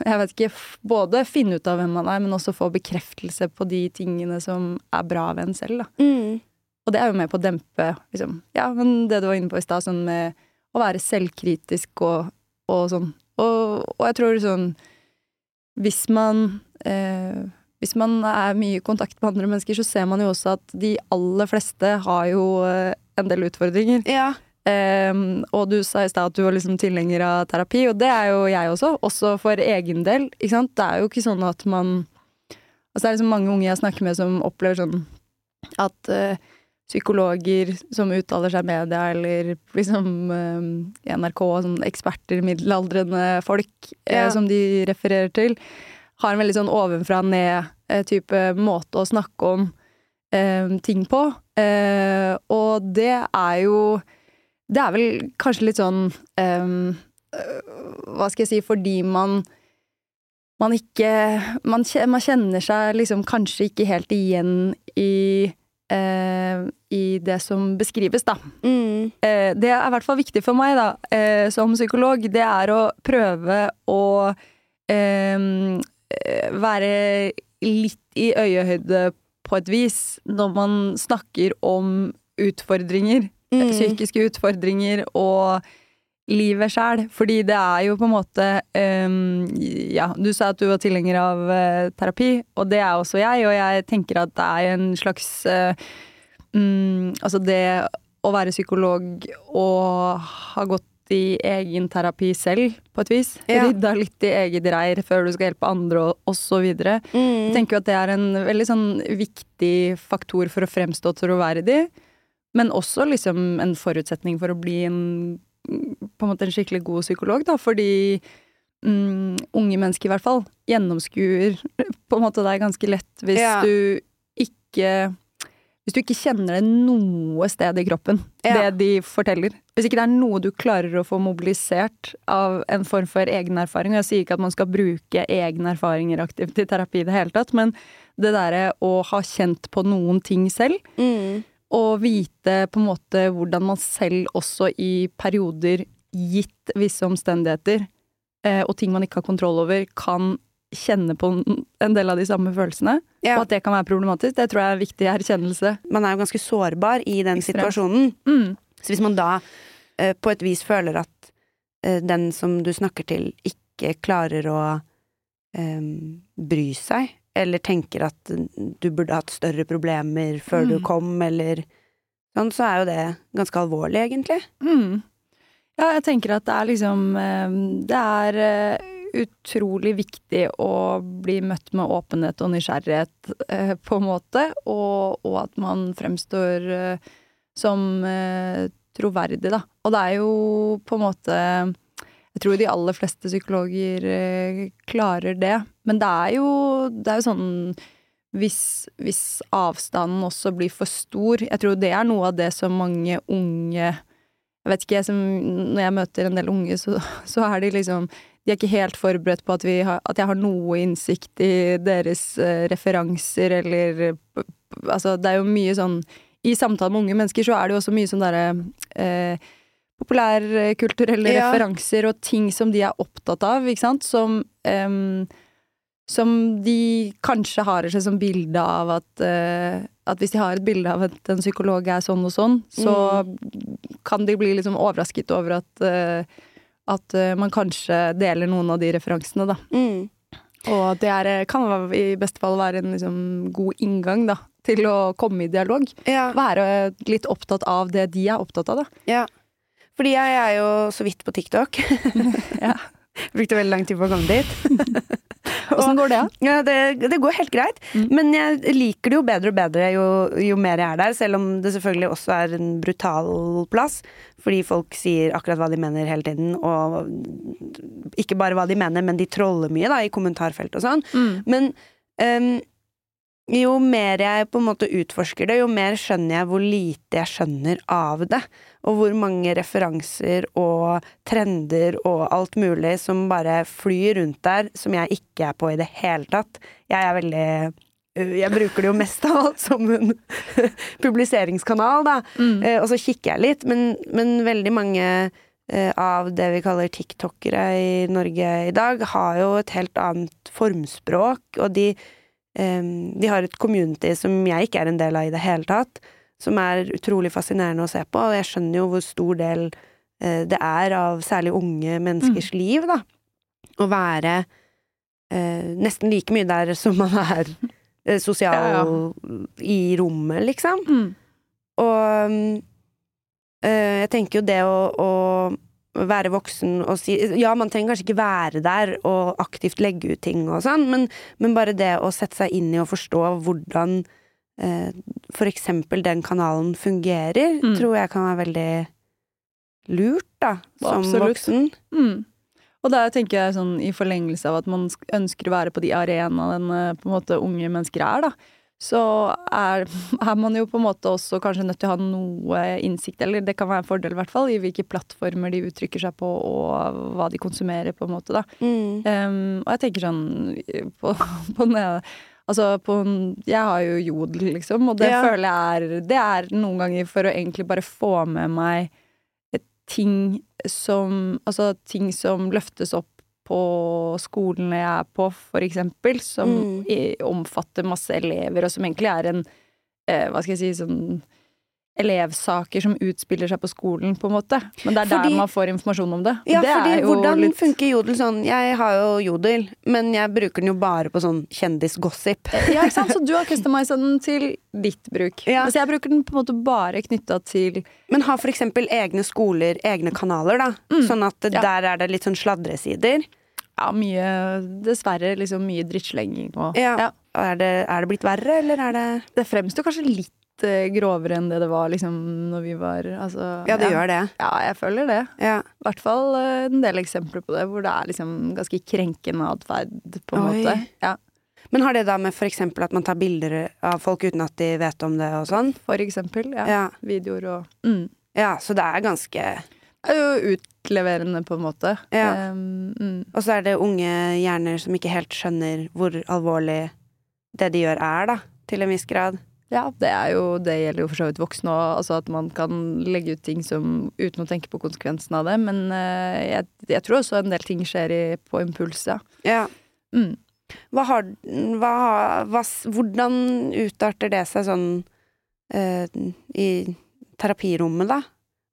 jeg vet ikke, både finne ut av hvem man er, men også få bekreftelse på de tingene som er bra ved en selv, da. Mm. Og det er jo med på å dempe, liksom, ja, men det du var inne på i stad, sånn med å være selvkritisk og, og sånn. Og, og jeg tror sånn Hvis man eh, Hvis man er mye i kontakt med andre mennesker, så ser man jo også at de aller fleste har jo eh, en del utfordringer. Ja. Ehm, og du sa i stad at du var liksom tilhenger av terapi, og det er jo jeg også. Også for egen del. Ikke sant? Det er jo ikke sånn at man Altså det er liksom mange unge jeg snakker med som opplever sånn at eh, psykologer som uttaler seg i media, eller liksom eh, i NRK, sånn eksperter, middelaldrende folk eh, Ja. som de refererer til, har en veldig sånn ovenfra-ned-type måte å snakke om eh, ting på. Eh, og det er jo Det er vel kanskje litt sånn eh, Hva skal jeg si Fordi man man ikke man, man kjenner seg liksom kanskje ikke helt igjen i eh, I det som beskrives, da. Mm. Eh, det er i hvert fall viktig for meg, da, eh, som psykolog. Det er å prøve å eh, eh, være litt i øyehøyde på et vis når man snakker om utfordringer. Mm. Psykiske utfordringer og livet sjæl. Fordi det er jo på en måte um, Ja, du sa at du var tilhenger av uh, terapi, og det er også jeg, og jeg tenker at det er en slags uh, um, Altså det å være psykolog og ha gått i egen terapi selv, på et vis. Ja. Rydda litt i eget reir før du skal hjelpe andre, og, og så videre. Jeg Mm. tenker jo at det er en veldig sånn viktig faktor for å fremstå troverdig, men også liksom en forutsetning for å bli en på en måte en skikkelig god psykolog, da, fordi mm, unge mennesker i hvert fall gjennomskuer på en måte deg ganske lett hvis Ja. du ikke hvis du ikke kjenner det noe sted i kroppen, Ja. det de forteller. Hvis ikke det er noe du klarer å få mobilisert av en form for egen erfaring. Og jeg sier ikke at man skal bruke egne erfaringer aktivt i terapi i det hele tatt, men det derre å ha kjent på noen ting selv, Mm. Og vite på en måte hvordan man selv også i perioder, gitt visse omstendigheter, eh, og ting man ikke har kontroll over, kan kjenne på en- del av de samme følelsene, Ja. og at det kan være problematisk. Det tror jeg er en viktig erkjennelse. Man er jo ganske sårbar i den Ekstremt. situasjonen. Mm. Så hvis man da eh, på et vis føler at eh, den som du snakker til, ikke klarer å eh, bry seg, eller tenker at du burde hatt større problemer før du Mm. kom, eller sånn, så er jo det ganske alvorlig, egentlig. Mm. Ja, jeg tenker at det er liksom eh, Det er eh, utrolig viktig å bli møtt med åpenhet og nysgjerrighet, eh, på en måte, og, og at man fremstår som troverdig, da. Og det er jo på en måte Jeg tror de aller fleste psykologer eh, klarer det, men det er jo, det er jo sånn hvis, hvis avstanden også blir for stor Jeg tror det er noe av det som mange unge jeg vet ikke, jeg som, Når jeg møter en del unge, så, så er de liksom De er ikke helt forberedt på at, har, at jeg har noe innsikt i deres eh, referanser, eller Altså, det er jo mye sånn I samtale med unge mennesker så er det jo også mye sånn derre eh, populærkulturelle Ja. referanser og ting som de er opptatt av, ikke sant, som um, som de kanskje har seg som bilde av at uh, At hvis de har et bilde av at en psykolog er sånn og sånn, så kan de bli liksom overrasket over at uh, at uh, man kanskje deler noen av de referansene, da. Mm. Og det er, kan i beste fall være en liksom god inngang, da, til å komme i dialog. Ja. Være litt opptatt av det de er opptatt av, da. ja. Fordi jeg er jo så vidt på TikTok. [LAUGHS] Ja. [LAUGHS] Brukte veldig lang tid på å komme dit. [LAUGHS] Åssen går det, da? Ja, det, det går helt greit, Mm. men jeg liker det jo bedre og bedre jo, jo mer jeg er der, selv om det selvfølgelig også er en brutal plass, fordi folk sier akkurat hva de mener hele tiden, og ikke bare hva de mener, men de troller mye da, i kommentarfelt og sånn. Mm. Men ehm, jo mer jeg på en måte utforsker det, jo mer skjønner jeg hvor lite jeg skjønner av det. Og hvor mange referanser og trender og alt mulig som bare flyr rundt der, som jeg ikke er på i det hele tatt. Jeg er veldig jeg bruker det jo mest av alt som en [LAUGHS] publiseringskanal, da. Mm. Eh, og så kikker jeg litt, men, men veldig mange av det vi kaller tiktokere i Norge i dag, har jo et helt annet formspråk, og de, de har et community som jeg ikke er en del av i det hele tatt, som er utrolig fascinerende å se på, og jeg skjønner jo hvor stor del eh, det er av særlig unge menneskers liv, da. Å være eh, nesten like mye der som man er eh, sosial Ja, i rommet, liksom. Mm. Og mm, eh, jeg tenker jo det å, å være voksen og si Ja, man trenger kanskje ikke være der og aktivt legge ut ting og sånn, men, men bare det å sette seg inn i og forstå hvordan eh, for eksempel den kanalen fungerer, Mm. tror jeg kan være veldig lurt, da, som Absolutt. voksen. Mm. Og der tenker jeg sånn i forlengelse av at man ønsker å være på de arenaene på en måte unge mennesker er, da. Så er, [LAUGHS] er man jo på en måte også kanskje nødt til å ha noe innsikt, eller det kan være en fordel i hvert fall, i hvilke plattformer de uttrykker seg på, og hva de konsumerer, på en måte, da. Mm. Um, og jeg tenker sånn [LAUGHS] på, på den ene Altså på Jeg har jo jodel, liksom, og det Ja. føler jeg er Det er noen ganger for å egentlig bare få med meg ting som Altså ting som løftes opp på skolene jeg er på, for eksempel, som Mm. omfatter masse elever, og som egentlig er en eh, Hva skal jeg si sånn elevsaker som utspiller seg på skolen, på en måte. Men det er Fordi- der man får informasjon om det. Ja, det fordi hvordan litt- funker jodel sånn? Jeg har jo jodel, men jeg bruker den jo bare på sånn kjendisgossip. Ja, ikke sant? Så du har customisa den til ditt bruk. Ja. Mens jeg bruker den på en måte bare knytta til Men har for eksempel egne skoler egne kanaler, da? Sånn at Mm. Ja. der er det litt sånn sladresider? Ja, mye Dessverre liksom mye drittslenging og Ja. Er, det, er det blitt verre, eller er det Det fremstår kanskje litt eh, grovere enn det det var liksom når vi var altså, Ja, det gjør det. Ja, jeg føler det. Ja. I hvert fall eh, en del eksempler på det, hvor det er liksom ganske krenkende atferd, på en Oi. måte. Ja, Men har det da med eksempel at man tar bilder av folk uten at de vet om det og sånn? for eksempel. Ja. Ja. Videoer og mm. ja, så det er ganske Det er jo utleverende, på en måte. Ja. Um, mm. Og så er det unge hjerner som ikke helt skjønner hvor alvorlig det de gjør er, da. Til en viss grad. Ja, det, jo, det gjelder jo for så vidt voksne òg. Altså at man kan legge ut ting som, uten å tenke på konsekvensen av det. Men uh, jeg, jeg tror også en del ting skjer i, på impuls, ja. Ja. Mm. Hva har, hva, hva, hvordan utarter det seg sånn uh, i terapirommet, da?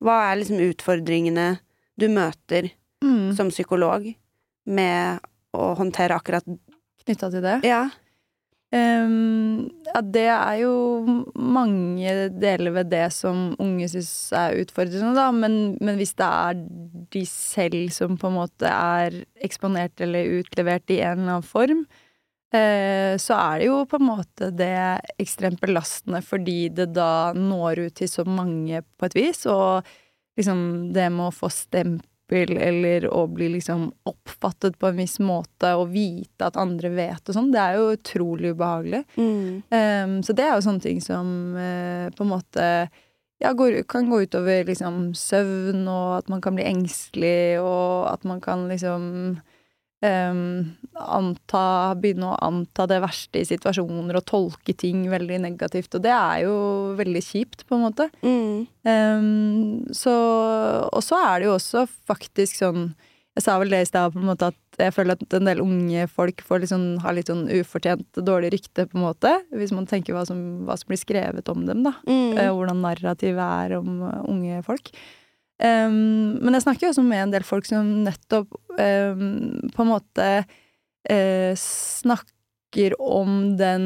Hva er liksom utfordringene du møter Mm. som psykolog med å håndtere akkurat Knytta til det. Ja. Um, ja, det er jo mange deler ved det som unge syns er utfordrende, da. Men, men hvis det er de selv som på en måte er eksponert eller utlevert i en eller annen form, uh, så er det jo på en måte det ekstremt belastende fordi det da når ut til så mange på et vis, og liksom det med å få stempel eller å bli liksom oppfattet på en viss måte og vite at andre vet og sånn, det er jo utrolig ubehagelig. Mm. Um, så det er jo sånne ting som uh, på en måte ja, går, kan gå utover liksom søvn, og at man kan bli engstelig, og at man kan liksom um, anta Begynne å anta det verste i situasjoner og tolke ting veldig negativt. Og det er jo veldig kjipt, på en måte. Mm. Um, så, og så er det jo også faktisk sånn Jeg sa vel det i stad, på en måte at jeg føler at en del unge folk sånn, har litt sånn ufortjent dårlig rykte, på en måte. Hvis man tenker hva som, hva som blir skrevet om dem, da. Mm. Uh, hvordan narrativet er om unge folk. Um, men jeg snakker jo også med en del folk som nettopp um, på en måte uh, snakker om den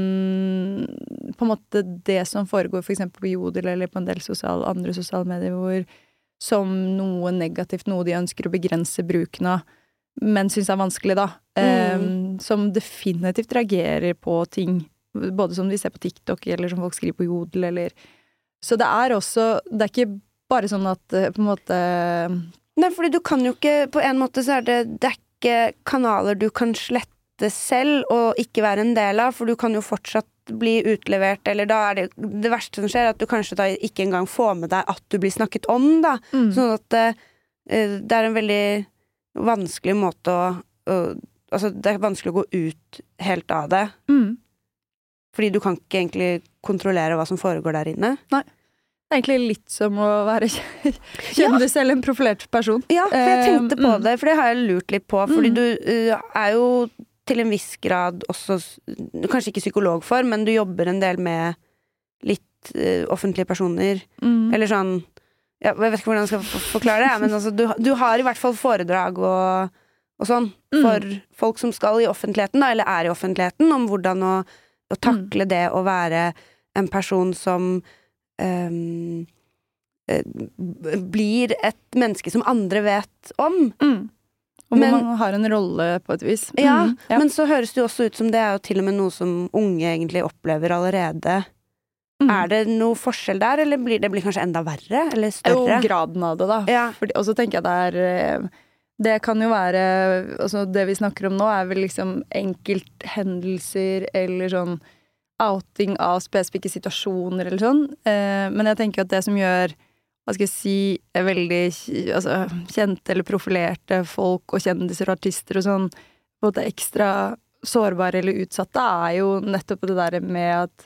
På en måte det som foregår for eksempel på Jodel eller på en del sosial, andre sosiale medier, hvor som noe negativt, noe de ønsker å begrense bruken av, men syns er vanskelig, da. Um, som definitivt reagerer på ting, både som de ser på TikTok, eller som folk skriver på Jodel, eller Så det er også Det er ikke bare sånn at eh, på en måte Nei, fordi du kan jo ikke På en måte så er det Det er ikke kanaler du kan slette selv og ikke være en del av, for du kan jo fortsatt bli utlevert, eller da er det Det verste som skjer, er at du kanskje da ikke engang får med deg at du blir snakket om, da. Mm. Sånn at eh, det er en veldig vanskelig måte å, å Altså, det er vanskelig å gå ut helt av det, Mm. fordi du kan ikke egentlig kontrollere hva som foregår der inne. Det er egentlig litt som å være [LAUGHS] kjendis eller en profilert person. Ja, for jeg Eh, tenkte på mm. det, for det har jeg lurt litt på. Fordi Mm. du uh, er jo til en viss grad også Kanskje ikke psykolog for, men du jobber en del med litt uh, offentlige personer. Mm. Eller sånn ja, Jeg vet ikke hvordan jeg skal forklare det, men altså, du, du har i hvert fall foredrag og, og sånn Mm. for folk som skal i offentligheten, da, eller er i offentligheten, om hvordan å, å takle det å være en person som eh, blir et menneske som andre vet om. Mm. Og hvor Men- man har en rolle på et vis. Ja, Mm, ja. men så høres det jo også ut som det er jo til og med noe som unge egentlig opplever allerede. Mm. Er det noe forskjell der, eller blir det blir kanskje enda verre? Eller større? Jo, graden av det, da. Ja. Fordi, og så tenker jeg det er eh, Det kan jo være Altså, det vi snakker om nå, er vel liksom enkelthendelser eller sånn outing av spesifikke situasjoner eller sånn. Eh, men jeg tenker at det som gjør hva skal jeg si, er veldig altså, kjente eller profilerte folk og kjendiser og artister og sånn, på en måte ekstra sårbare eller utsatte, er jo nettopp det der med at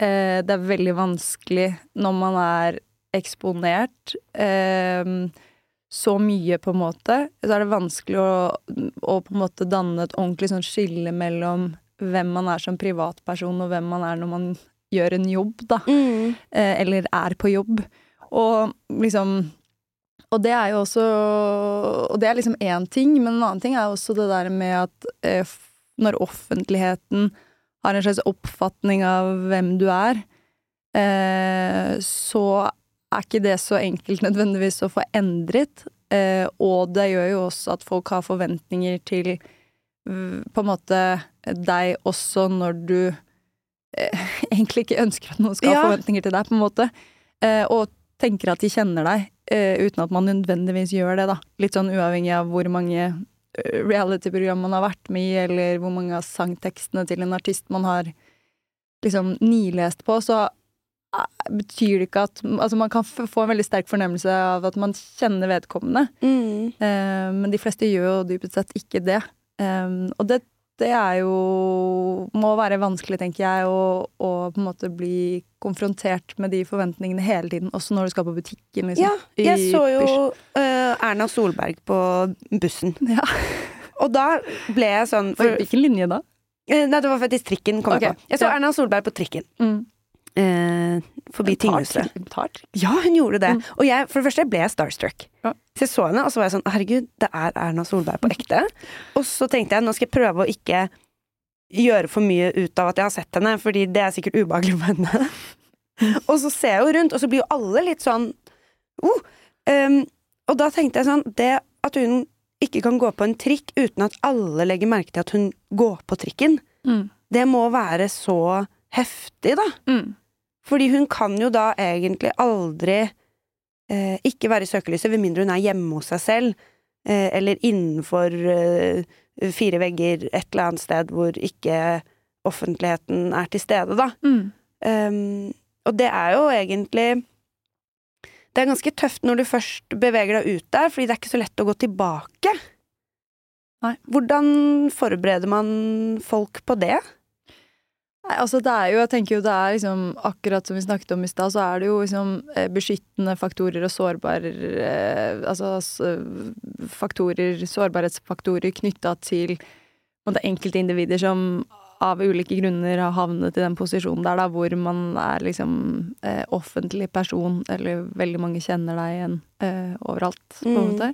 eh, det er veldig vanskelig når man er eksponert eh, så mye, på en måte, så er det vanskelig å, å på en måte danne et ordentlig sånn skille mellom hvem man er som privatperson, og hvem man er når man gjør en jobb, da. Mm. Eh, eller er på jobb. Og liksom Og det er jo også Og det er liksom én ting, men en annen ting er også det der med at eh, når offentligheten har en slags oppfatning av hvem du er, eh, så er ikke det så enkelt nødvendigvis å få endret. Og det gjør jo også at folk har forventninger til på en måte deg også når du eh, [LAUGHS] egentlig ikke ønsker at noen skal Ja. ha forventninger til deg, på en måte. Eh, og tenker at de kjenner deg, eh, uten at man nødvendigvis gjør det, da. Litt sånn uavhengig av hvor mange eh, reality-program man har vært med i, eller hvor mange av sangtekstene til en artist man har liksom nilest på, så eh, betyr det ikke at Altså, man kan få en veldig sterk fornemmelse av at man kjenner vedkommende, Mm. eh, men de fleste gjør jo dypest sett ikke det. Eh, og det, det er jo Må være vanskelig, tenker jeg, å, å på en måte bli konfrontert med de forventningene hele tiden, også når du skal på butikken, liksom. Ja, jeg så jo eh, Erna Solberg på bussen. [LAUGHS] Ja. Og da ble jeg sånn for, Hvilken linje da? eh, Nei, det var faktisk trikken kom jeg på. Jeg så. Erna Solberg på trikken. Mm. eh, forbi tinghuset. Ja, hun gjorde det. Mm. Og jeg, for det første ble jeg starstruck. Ja. Så jeg så henne, og så var jeg sånn Herregud, det er Erna Solberg på ekte. [LAUGHS] og så tenkte jeg nå skal jeg prøve å ikke gjøre for mye ut av at jeg har sett henne, fordi det er sikkert ubehagelig for henne. [LAUGHS] og så ser jeg jo rundt, og så blir jo alle litt sånn oh! um, Og da tenkte jeg sånn Det at hun ikke kan gå på en trikk uten at alle legger merke til at hun går på trikken, Mm. det må være så heftig, da. Mm. Fordi hun kan jo da egentlig aldri ikke være i søkelyset, med mindre hun er hjemme hos seg selv, eh, eller innenfor eh, fire vegger et eller annet sted hvor ikke offentligheten er til stede, da. Mm. Um, og det er jo egentlig Det er ganske tøft når du først beveger deg ut der, fordi det er ikke så lett å gå tilbake. Nei. Hvordan forbereder man folk på det? Nei, altså det er jo, jeg tenker jo det er liksom, akkurat som vi snakket om i stad, så er det jo liksom eh, beskyttende faktorer og sårbare eh, Altså faktorer, sårbarhetsfaktorer knytta til enkeltindivider som av ulike grunner har havnet i den posisjonen der, da, hvor man er liksom eh, offentlig person, eller veldig mange kjenner deg igjen eh, overalt, på en Mm. måte.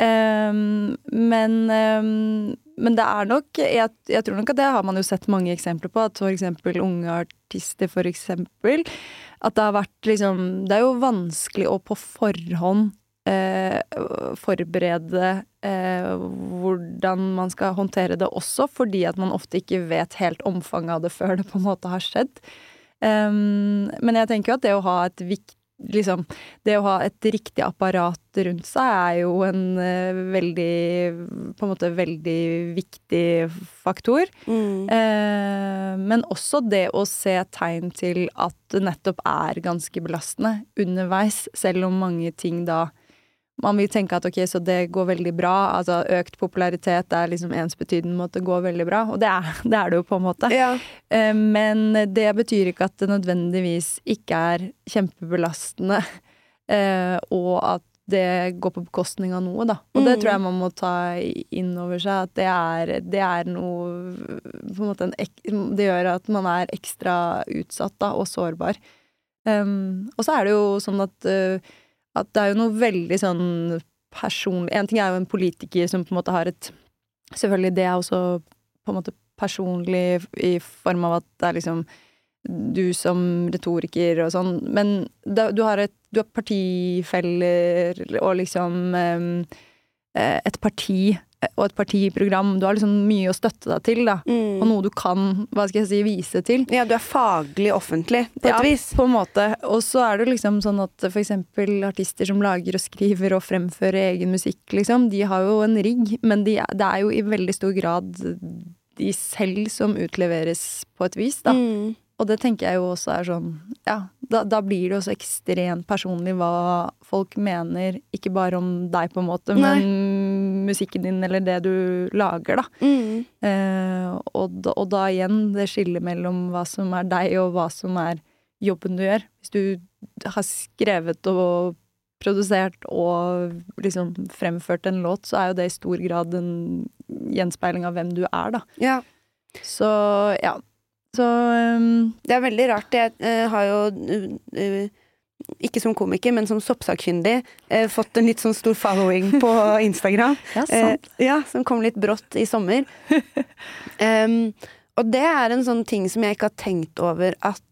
Ehm, men, um, men det er nok jeg, jeg tror nok at det har man jo sett mange eksempler på. At eksempel unge artister, for eksempel. At det har vært liksom Det er jo vanskelig å på forhånd eh, forberede eh, hvordan man skal håndtere det også, fordi at man ofte ikke vet helt omfanget av det før det på en måte har skjedd. Um, men jeg tenker jo at det å ha et vikt, liksom Det å ha et riktig apparat rundt seg er jo en uh, veldig På en måte veldig viktig faktor. Mm. Uh, men også det å se tegn til at det nettopp er ganske belastende underveis, selv om mange ting da man vil tenke at ok, så det går veldig bra. Altså økt popularitet er liksom ensbetydende med at det går veldig bra, og det er [LAUGHS] det, er det jo på en måte. Ja. Eh, Men det betyr ikke at det nødvendigvis ikke er kjempebelastende, [LAUGHS] eh, og at det går på bekostning av noe, da. Og det Mm. tror jeg man må ta inn over seg, at det er, det er noe på en måte en ek, Det gjør at man er ekstra utsatt, da, og sårbar. Um, og så er det jo sånn at, uh, at det er jo noe veldig sånn personlig En ting er jo en politiker som på en måte har et Selvfølgelig, det er også på en måte personlig i form av at det er liksom du som retoriker og sånn, men da, du har et Du har partifeller og liksom eh, et parti og et partiprogram. Du har liksom mye å støtte deg til, da. Og Mm. noe du kan, hva skal jeg si, vise til. Ja, du er faglig offentlig, på et Ja, vis. På en måte. Og så er det liksom sånn at eksempel artister som lager og skriver og fremfører egen musikk, liksom, de har jo en rigg, men de, det er jo i veldig stor grad de selv som utleveres på et vis, da. Mm. Og det tenker jeg jo også er sånn Ja, da, da blir det også ekstremt personlig hva folk mener, ikke bare om deg, på en måte, Nei. men musikken din eller det du lager, da. Mm. Eh, og, da, og da igjen det skillet mellom hva som er deg, og hva som er jobben du gjør. Hvis du har skrevet og produsert og liksom fremført en låt, så er jo det i stor grad en gjenspeiling av hvem du er, da. Ja. Så ja. Så um, Det er veldig rart. Jeg uh, har jo uh, uh, ikke som komiker, men som soppsakkyndig, fått en litt sånn stor following på [LAUGHS] Instagram. Ja, sant. ja, som kom litt brått i sommer. um, [LAUGHS] og det er en sånn ting som jeg ikke har tenkt over at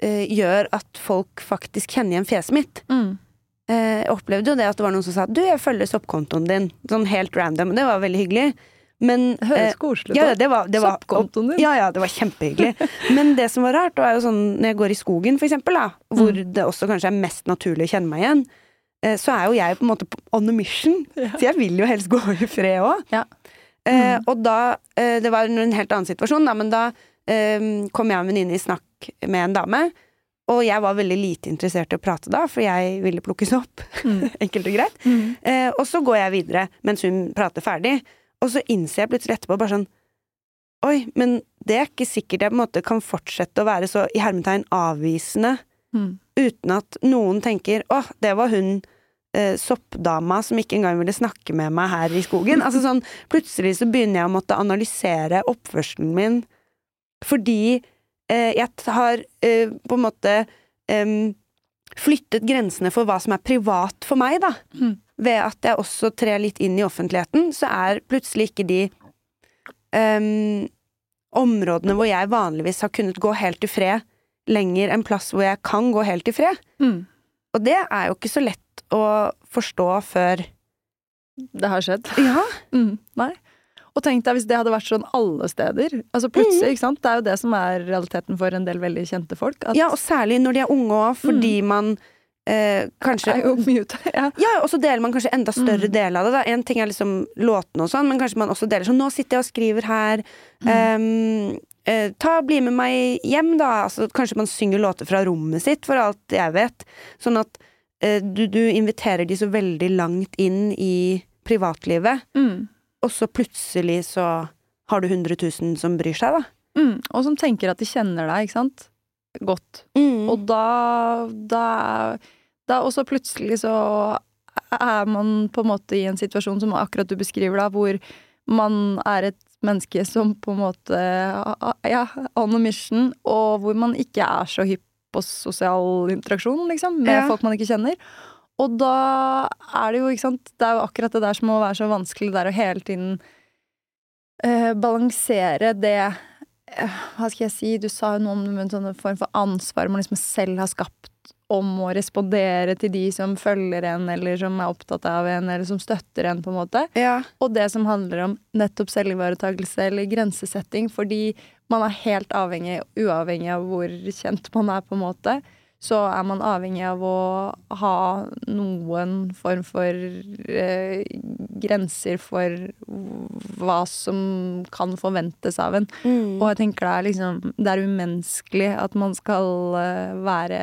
gjør at folk faktisk kjenner igjen fjeset mitt. Mm. Jeg opplevde jo det at det var noen som sa 'du, jeg følger soppkontoen din'. Sånn helt random. Det var veldig hyggelig. Men høres eh, koselig ut. ja, det var, det var, Soppkontoen din. Ja, ja, det var kjempehyggelig. [LAUGHS] Men det som var rart, var jo sånn når jeg går i skogen, for eksempel, da, hvor Mm. det også kanskje er mest naturlig å kjenne meg igjen, eh, så er jo jeg på en måte on a mission. Ja. Så jeg vil jo helst gå i fred òg. Ja. Eh, Mm. og da eh, Det var en helt annen situasjon, da, men da eh, kom jeg og en venninne i snakk med en dame. Og jeg var veldig lite interessert i å prate da, for jeg ville plukkes opp. Mm. [LAUGHS] Enkelt og greit. Mm. Eh, og så går jeg videre mens hun prater ferdig, og så innser jeg plutselig etterpå bare sånn Oi, men det er ikke sikkert jeg på en måte kan fortsette å være så i hermetegn avvisende Mm. uten at noen tenker åh, det var hun eh, soppdama som ikke engang ville snakke med meg her i skogen. Altså sånn, plutselig så begynner jeg å måtte analysere oppførselen min fordi eh, jeg har eh, på en måte flyttet grensene for hva som er privat for meg, da. Mm. Ved at jeg også trer litt inn i offentligheten, så er plutselig ikke de um, områdene hvor jeg vanligvis har kunnet gå helt i fred, lenger en plass hvor jeg kan gå helt i fred. Mm. Og det er jo ikke så lett å forstå før Det har skjedd. Ja. Mm. Nei. Og tenk deg hvis det hadde vært sånn alle steder. Altså plutselig, Mm. ikke sant. Det er jo det som er realiteten for en del veldig kjente folk. At ja, og særlig når de er unge òg, fordi man eh, kanskje det er jo mye ut ja. Ja, og så deler man kanskje enda større Mm. del av det. da En ting er liksom låtene og sånn, men kanskje man også deler sånn Nå sitter jeg og skriver her. Mm. ehm, eh, ta, Bli med meg hjem, da. Altså, kanskje man synger låter fra rommet sitt, for alt jeg vet. Sånn at eh, du, du inviterer de så veldig langt inn i privatlivet, Mm. og så plutselig så har du 100 000 som bryr seg, da. Mm. Og som tenker at de kjenner deg, ikke sant. Godt. Mm. Og da, da Da også plutselig så er man på en måte i en situasjon som akkurat du beskriver, da, hvor man er et menneske som på en måte Ja, on a mission, og hvor man ikke er så hypp på sosial interaksjon, liksom, med Ja. folk man ikke kjenner. Og da er det jo, ikke sant Det er jo akkurat det der som må være så vanskelig, det er å hele tiden eh, balansere det Hva skal jeg si, du sa jo noe om en sånn form for ansvar man liksom selv har skapt om å respondere til de som følger en, eller som er opptatt av en, eller som støtter en, på en måte. ja. Og det som handler om nettopp selvivaretakelse eller grensesetting, fordi man er helt avhengig, uavhengig av hvor kjent man er, på en måte, så er man avhengig av å ha noen form for eh, grenser for hva som kan forventes av en. Mm. Og jeg tenker det er liksom Det er umenneskelig at man skal eh, være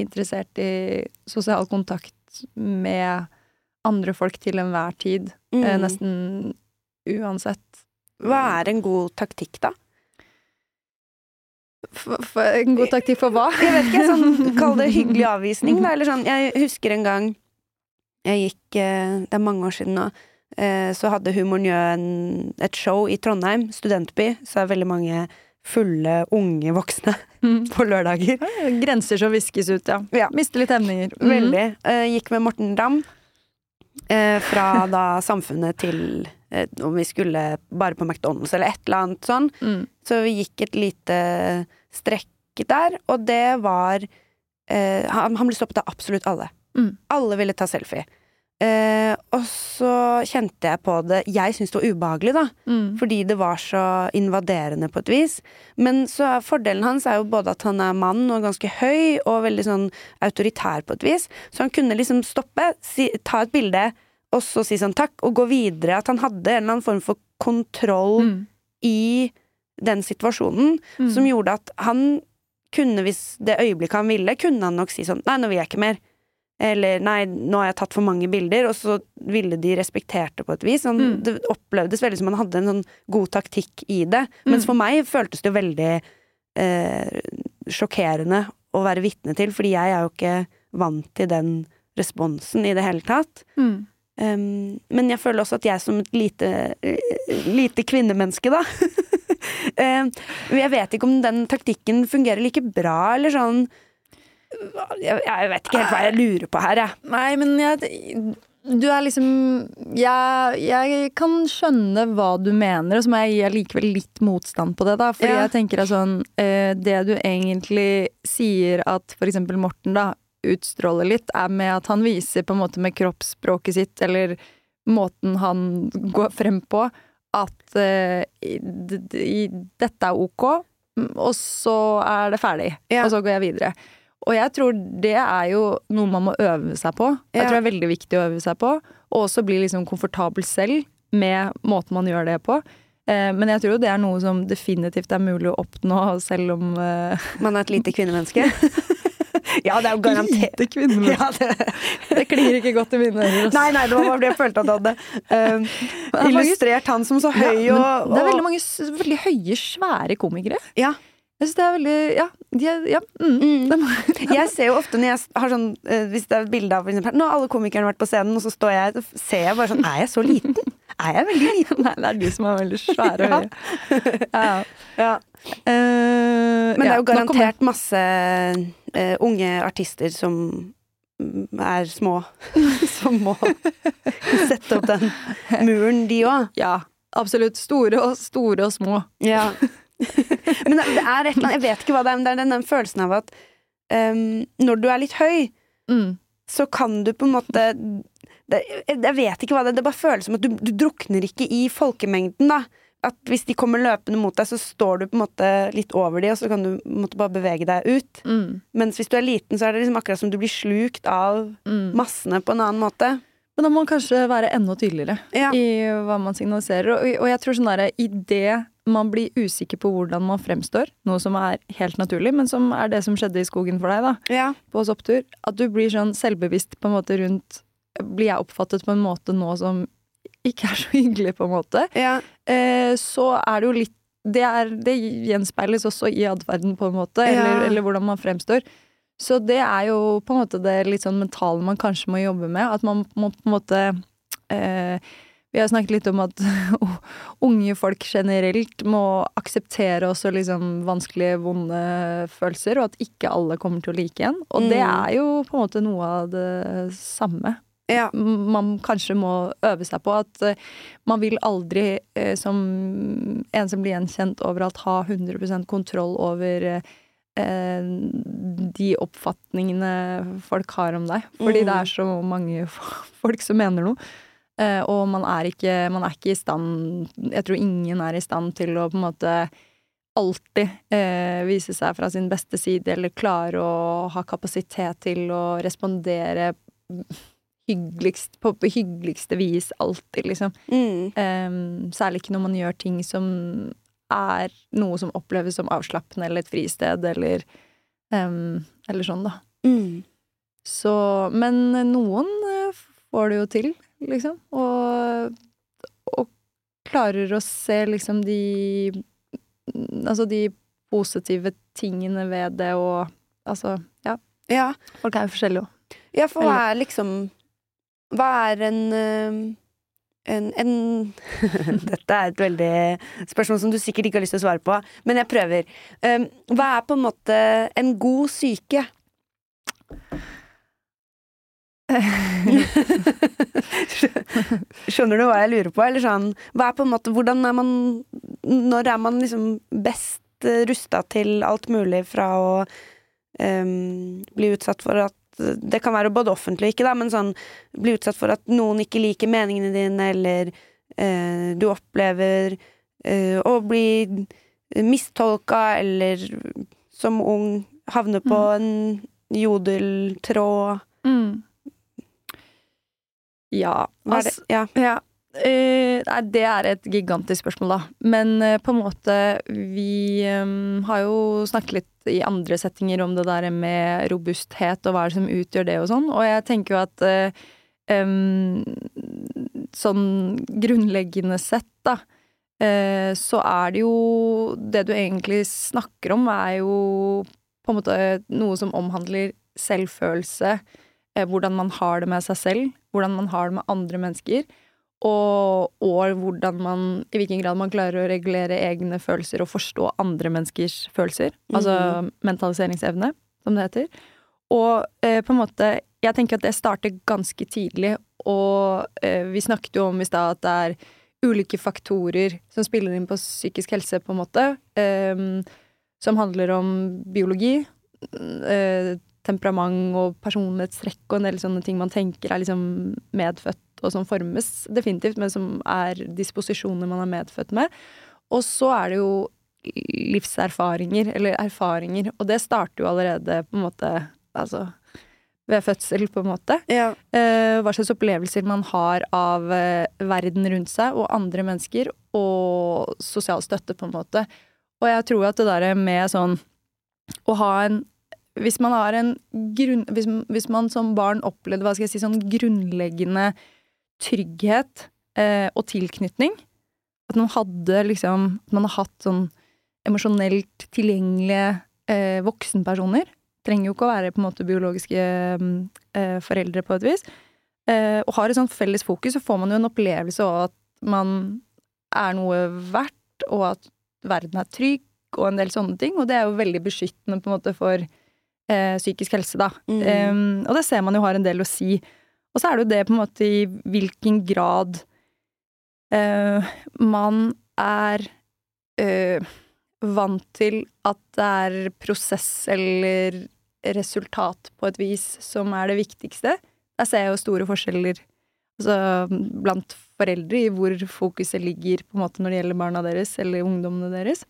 interessert i sosial kontakt med andre folk til enhver tid. Mm. Eh, nesten uansett. Hva er en god taktikk, da? For, for, en god taktikk for hva? Jeg vet ikke, sånn, Kall det hyggelig avvisning, da. Eller sånn, jeg husker en gang jeg gikk eh, Det er mange år siden nå. eh, Så hadde Humor Njø et show i Trondheim, studentby. Så er veldig mange fulle, unge voksne på lørdager. Grenser som viskes ut, ja. Ja. Mister litt hemninger. Mhm. Veldig. Eh, Gikk med Morten eh, Fra da Samfunnet til om vi skulle bare på McDonald's eller et eller annet sånn. Mm. Så vi gikk et lite strekk der, og det var eh, han, han ble stoppet av absolutt alle. Mm. Alle ville ta selfie. Eh, og så kjente jeg på det Jeg syntes det var ubehagelig, da. Mm. Fordi det var så invaderende på et vis. Men så fordelen hans er jo både at han er mann og ganske høy, og veldig sånn autoritær på et vis. Så han kunne liksom stoppe, si, ta et bilde, og så si sånn takk, og gå videre. At han hadde en eller annen form for kontroll Mm. i den situasjonen, Mm. som gjorde at han kunne, hvis det øyeblikket han ville, kunne han nok si sånn Nei, nå vil jeg ikke mer. Eller nei, nå har jeg tatt for mange bilder. Og så ville de respektert det på et vis. Han, Mm. Det opplevdes veldig som han hadde en sånn god taktikk i det. Mens Mm. for meg føltes det jo veldig eh, sjokkerende å være vitne til, fordi jeg er jo ikke vant til den responsen i det hele tatt. Mm. Um, men jeg føler også at jeg som et lite, eh, lite kvinnemenneske, da [LAUGHS] Jeg vet ikke om den taktikken fungerer like bra, eller sånn Jeg, jeg vet ikke helt hva jeg lurer på her, jeg. Nei, men jeg Du er liksom jeg, jeg kan skjønne hva du mener, og så må jeg gi allikevel litt motstand på det, da. Fordi Ja. jeg tenker at sånn eh, Det du egentlig sier at eksempel Morten, da, utstråler litt, er med at han viser på en måte med kroppsspråket sitt, eller måten han går frem på, at eh, dette er ok, og så er det ferdig. Ja. Og så går jeg videre. Og jeg tror det er jo noe man må øve seg på. Jeg tror det er veldig viktig å øve seg på. Og også bli liksom komfortabel selv med måten man gjør det på. Eh, men jeg tror det er noe som definitivt er mulig å oppnå, selv om eh, Man er et lite kvinnemenneske. [LAUGHS] ja, det er jo garantert Lite kvinner. ja, det, Det klinger ikke godt i mine ører. altså. Nei, nei, det var bare det jeg følte at hadde um, [LAUGHS] det er mange- illustrert han som så høy Ja, og, og Det er veldig mange veldig høye, svære komikere. Ja. Jeg synes det er veldig Ja. De ja mm. Mm. [LAUGHS] Jeg ser jo ofte når jeg har sånn eh, Hvis det er et bilde av for eksempel, Nå har alle komikerne vært på scenen, og så står jeg og ser jeg bare sånn Er jeg så liten? Er jeg veldig liten? Nei, det er de som er veldig svære [LAUGHS] og Ja. Ja. Eh, Men det er jo garantert masse uh, unge artister som er små. [LAUGHS] som må sette opp den muren, de òg. Ja, absolutt. Store og, store og små. Ja. [LAUGHS] men det det er et eller annet Jeg vet ikke hva det er, men det er den, den følelsen av at um, når du er litt høy, Mm. så kan du på en måte det, Jeg vet ikke hva det er, det bare føles som at du, du drukner ikke i folkemengden, da. At hvis de kommer løpende mot deg, så står du på en måte litt over de, og så kan du måte bare bevege deg ut. Mm. Mens hvis du er liten, så er det liksom akkurat som du blir slukt av Mm. massene på en annen måte. Men da må man kanskje være enda tydeligere Ja. i hva man signaliserer. Og, og jeg tror sånn derre idet man blir usikker på hvordan man fremstår, noe som er helt naturlig, men som er det som skjedde i skogen for deg, da, Ja. på oss opptur, at du blir sånn selvbevisst på en måte rundt Blir jeg oppfattet på en måte nå som ikke er så [LAUGHS] hyggelig, på en måte, Ja. eh, så er det jo litt det, er, det gjenspeiles også i atferden, på en måte, eller, Ja. eller hvordan man fremstår. Så det er jo på en måte det litt sånn mentale man kanskje må jobbe med. At man må på en måte eh, Vi har snakket litt om at [LAUGHS] unge folk generelt må akseptere også liksom vanskelige, vonde følelser, og at ikke alle kommer til å like en. Og det Mm. er jo på en måte noe av det samme Ja. man kanskje må øve seg på. At eh, man vil aldri, eh, som en som blir gjenkjent overalt, ha 100% kontroll over eh, de oppfatningene folk har om deg. Fordi Mm. det er så mange [LAUGHS] folk som mener noe. Og man er, ikke, man er ikke i stand Jeg tror ingen er i stand til å på en måte alltid eh, vise seg fra sin beste side, eller klare å ha kapasitet til å respondere hyggeligst, på, på hyggeligste vis alltid, liksom. Mm. Um, særlig ikke når man gjør ting som er noe som oppleves som avslappende eller et fristed, eller um, Eller sånn, da. Mm. Så Men noen eh, får det jo til, liksom. Og, og klarer å se liksom de Altså de positive tingene ved det, og altså Ja. Ja. Folk er jo forskjellige òg. Ja, for hva er liksom Hva er en eh, en, en [LAUGHS] Dette er et veldig spørsmål som du sikkert ikke har lyst til å svare på, men jeg prøver. Um, hva er på en måte en god syke? [LAUGHS] Skjønner du hva jeg lurer på? Eller sånn, hva er på en måte, hvordan er man Når er man liksom best rusta til alt mulig fra å um, bli utsatt for at det kan være både offentlig og ikke, da, men sånn bli utsatt for at noen ikke liker meningene dine, eller eh, du opplever eh, å bli mistolka, eller som ung havne på en jodeltråd. Mm. Ja, altså Ja. Ja. Eh, nei, det er et gigantisk spørsmål, da. Men uh, på en måte Vi um, har jo snakket litt i andre settinger om det der med robusthet og hva er det som utgjør det og sånn, og jeg tenker jo at uh, um, Sånn grunnleggende sett, da, så er det jo Det du egentlig snakker om, er jo på en måte noe som omhandler selvfølelse, hvordan man har det med seg selv, hvordan man har det med andre mennesker, og, og hvordan man, i hvilken grad man klarer å regulere egne følelser og forstå andre menneskers følelser. Altså mentaliseringsevne, som det heter. Og eh, på en måte, jeg tenker at det starter ganske tidlig, og eh, vi snakket jo om i stad at det er ulike faktorer som spiller inn på psykisk helse, på en måte, eh, som handler om biologi, eh, temperament og personlighetstrekk og en del sånne ting man tenker er liksom medfødt og som formes definitivt, men som er disposisjoner man er medfødt med. Og så er det jo livserfaringer, eller erfaringer, og det starter jo allerede på en måte altså ved fødsel, på en måte. Ja. Eh, hva slags opplevelser man har av eh, verden rundt seg og andre mennesker, og sosial støtte, på en måte. Og jeg tror at det der med sånn å ha en Hvis man grunn... Hvis, hvis man som barn opplevde, hva skal jeg si, sånn grunnleggende trygghet eh, og tilknytning, at man hadde liksom At man har hatt sånn emosjonelt tilgjengelige eh, voksenpersoner. Trenger jo ikke å være på en måte biologiske eh, foreldre på et vis. Eh, og har et sånt felles fokus, så får man jo en opplevelse av at man er noe verdt, og at verden er trygg, og en del sånne ting. Og det er jo veldig beskyttende på en måte for eh, psykisk helse, da. Mm. Um, og det ser man jo har en del å si. Og så er det jo det på en måte i hvilken grad uh, man er uh, vant til at det er prosess eller resultat på et vis som er det viktigste. Der ser jeg jo store forskjeller altså, blant foreldre i hvor fokuset ligger på en måte når det gjelder barna deres eller ungdommene deres.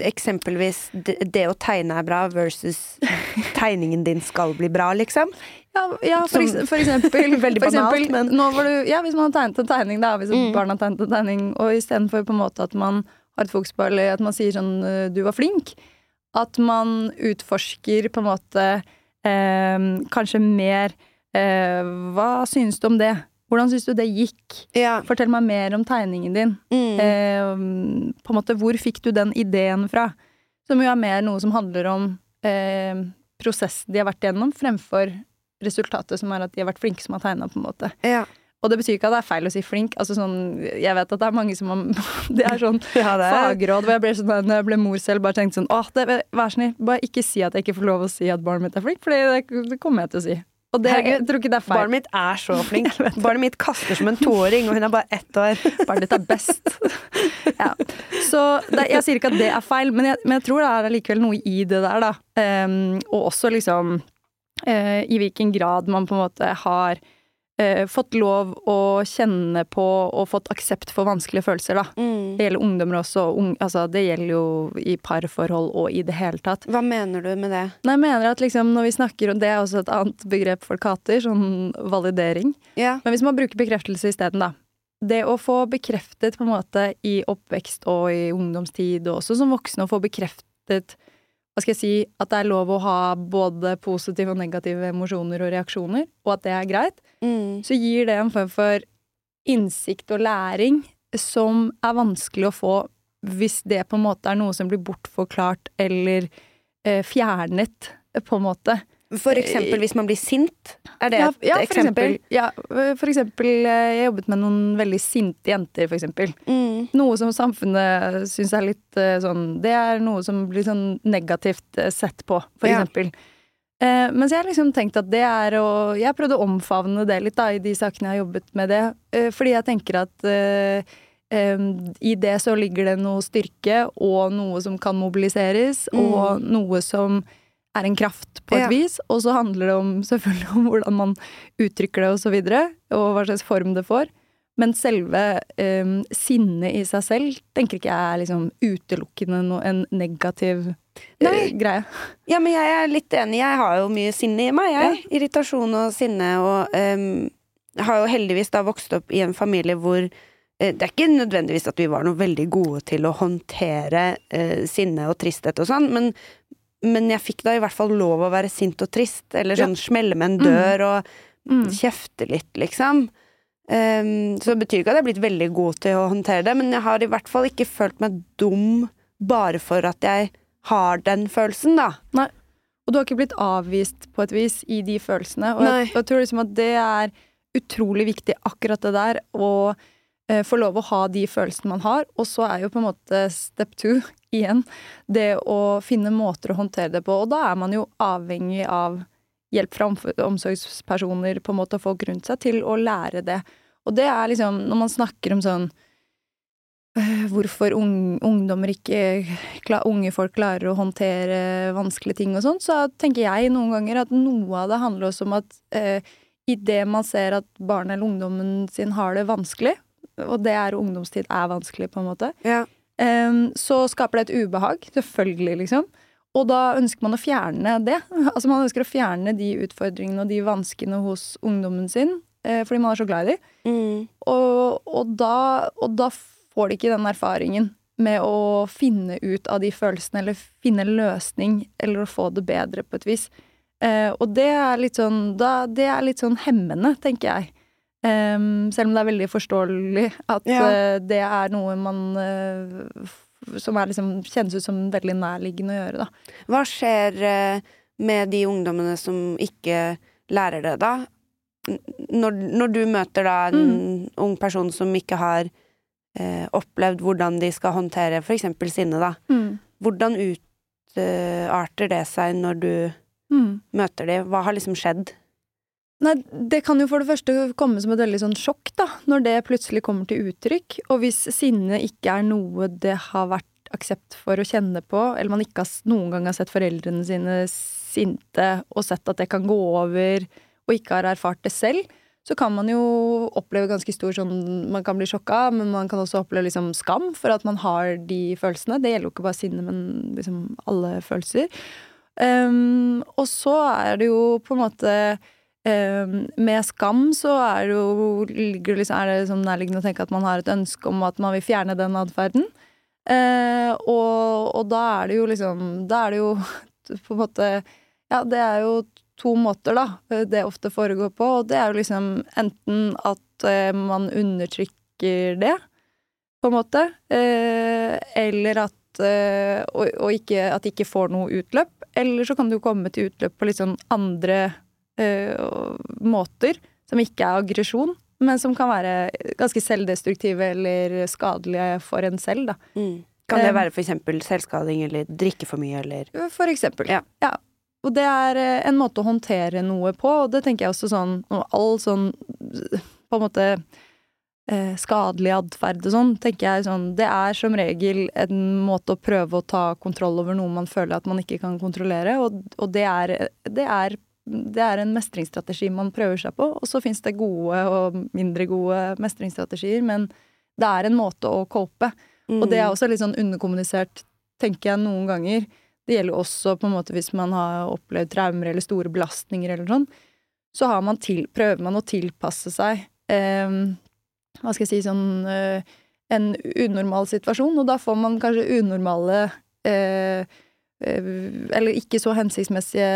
Eksempelvis det, å tegne er bra versus [LAUGHS] tegningen din skal bli bra, liksom. Ja, ja for, Som- for eksempel [LAUGHS] Veldig for banalt, eksempel, men- du, ja, Hvis man har tegnet en tegning, da, hvis Mm. barn har tegnet en tegning, og istedenfor på en måte at man har et fokus på, eller at man sier sånn øh, 'du var flink', at man utforsker på en måte eh, kanskje mer eh, Hva synes du om det? Hvordan syns du det gikk? Ja. Fortell meg mer om tegningen din. Mm. Eh, på en måte, hvor fikk du den ideen fra? Som jo er mer noe som handler om eh, prosessen de har vært gjennom, fremfor resultatet som er at de har vært flinke som har tegna, på en måte. ja. Og det betyr ikke at det er feil å si flink. Altså sånn, jeg vet at det er mange som har [LAUGHS] Det er sånn Ja, det er fagråd hvor jeg ble sånn når jeg ble mor selv, bare tenkte sånn Å, det, vær snill, bare ikke si at jeg ikke får lov å si at barnet mitt er flink, for det, det kommer jeg til å si. Og det, jeg tror ikke det er feil. Barnet mitt er så [LAUGHS] flink. Barnet mitt kaster som en toåring, og hun er bare ett år. Barnet ditt er best. [LAUGHS] ja. Så det, jeg sier ikke at det er feil, men jeg, men jeg tror det er allikevel noe i det der, da. Um, og også liksom uh, i hvilken grad man på en måte har eh, fått lov å kjenne på og fått aksept for vanskelige følelser, da. Mm. Det gjelder ungdommer også. Ung, altså, det gjelder jo i parforhold og i det hele tatt. Hva mener du med det? Nei, jeg mener at liksom når vi snakker om Det er også et annet begrep folk hater, sånn validering. Yeah. Men hvis man bruker bekreftelse isteden, da. Det å få bekreftet på en måte i oppvekst og i ungdomstid, og også som voksen, å få bekreftet hva skal jeg si, at det er lov å ha både positive og negative emosjoner og reaksjoner, og at det er greit, Mm. så gir det en form for innsikt og læring som er vanskelig å få hvis det på en måte er noe som blir bortforklart eller eh, fjernet, på en måte. For eksempel hvis man blir sint? Er det Ja, et ja, for eksempel? eksempel. Ja, for eksempel, eh, jeg jobbet med noen veldig sinte jenter, for eksempel. Mm. Noe som samfunnet syns er litt eh, sånn Det er noe som blir sånn negativt sett på, for Ja. eksempel. Eh, mens jeg har liksom tenkt at det er å Jeg har prøvd å omfavne det litt, da, i de sakene jeg har jobbet med det. Eh, fordi jeg tenker at eh, i det så ligger det noe styrke og noe som kan mobiliseres, og noe som er en kraft på et Ja. vis. Og så handler det om selvfølgelig om hvordan man uttrykker det og så videre, og hva slags form det får. Men selve um, sinnet i seg selv tenker ikke jeg er liksom utelukkende no, en negativ eh, Nei. greie. Ja, men jeg er litt enig. Jeg har jo mye sinne i meg, jeg. Irritasjon og sinne. Og um, har jo heldigvis da vokst opp i en familie hvor eh, det er ikke nødvendigvis at vi var noe veldig gode til å håndtere eh, sinne og tristhet og sånn, men, men jeg fikk da i hvert fall lov å være sint og trist, eller Ja. sånn smelle med en dør og Mm. kjefte litt, liksom. Um, så det betyr ikke at jeg har blitt veldig god til å håndtere det, men jeg har i hvert fall ikke følt meg dum bare for at jeg har den følelsen, da. Nei. Og du har ikke blitt avvist på et vis i de følelsene. Og jeg, jeg tror liksom at det er utrolig viktig, akkurat det der, å eh, få lov å ha de følelsene man har. Og så er jo på en måte step two igjen det å finne måter å håndtere det på. Og da er man jo avhengig av hjelp fra omsorgspersoner, på en måte, og folk rundt seg, til å lære det. Og det er liksom, når man snakker om sånn øh, Hvorfor ung, ungdommer ikke unge folk klarer å håndtere vanskelige ting og sånn, så tenker jeg noen ganger at noe av det handler også om at eh, idet man ser at barnet eller ungdommen sin har det vanskelig, og det er ungdomstid er vanskelig, på en måte, Ja. Eh, så skaper det et ubehag, selvfølgelig, liksom. Og da ønsker man å fjerne det. [LAUGHS] Altså Man ønsker å fjerne de utfordringene og de vanskene hos ungdommen sin, eh, fordi man er så glad i dem. Mm. Og, og, da, og da får de ikke den erfaringen med å finne ut av de følelsene, eller finne en løsning, eller å få det bedre på et vis. Eh, og det er litt sånn da, Det er litt sånn hemmende, tenker jeg. Em, selv om det er veldig forståelig at Ja. uh, det er noe man uh, Som er liksom, kjennes ut som veldig nærliggende å gjøre, da. Hva skjer uh, med de ungdommene som ikke lærer det, da? Når, når du møter da en ung person som ikke har opplevd hvordan de skal håndtere eksempel sinne, da. Hvordan utarter det seg når du Mm. møter dem? Hva har liksom skjedd? Nei, det kan jo for det første komme som et veldig sånn sjokk, da, når det plutselig kommer til uttrykk. Og hvis sinne ikke er noe det har vært aksept for å kjenne på, eller man ikke har, noen gang har sett foreldrene sine sinte og sett at det kan gå over, og ikke har erfart det selv, så kan man jo oppleve ganske stor sånn Man kan bli sjokka, men man kan også oppleve liksom skam for at man har de følelsene. Det gjelder jo ikke bare sinne, men liksom alle følelser. Um, og så er det jo på en måte Med skam så er det jo ligger liksom, er det liksom nærliggende å tenke at man har et ønske om at man vil fjerne den atferden. Eh, og, og da er det jo liksom Da er det jo [LAUGHS] på en måte Ja, det er jo to måter, da, det ofte foregår på. Og det er jo liksom enten at eh, man undertrykker det, på en måte, eh, eller at eh, og, og ikke, at det ikke får noe utløp. Eller så kan det jo komme til utløp på litt sånn andre eh, måter, som ikke er aggresjon, men som kan være ganske selvdestruktive eller skadelige for en selv, da. Mm. Kan det Um, være eksempel selvskading eller drikke for mye eller For eksempel. Ja. Og det er eh, en måte å håndtere noe på, og det tenker jeg også sånn og All sånn på en måte eh, skadelig atferd og sånn, tenker jeg sånn Det er som regel en måte å prøve å ta kontroll over noe man føler at man ikke kan kontrollere, og, og det, er, det er det er en mestringsstrategi man prøver seg på. Og så fins det gode og mindre gode mestringsstrategier, men det er en måte å cope. Mm. Og det er også litt sånn underkommunisert, tenker jeg, noen ganger. Det gjelder også på en måte hvis man har opplevd traumer eller store belastninger eller sånn. Så har man til, prøver man å tilpasse seg eh, Hva skal jeg si sånn eh, En unormal situasjon, og da får man kanskje unormale eh, eller ikke så hensiktsmessige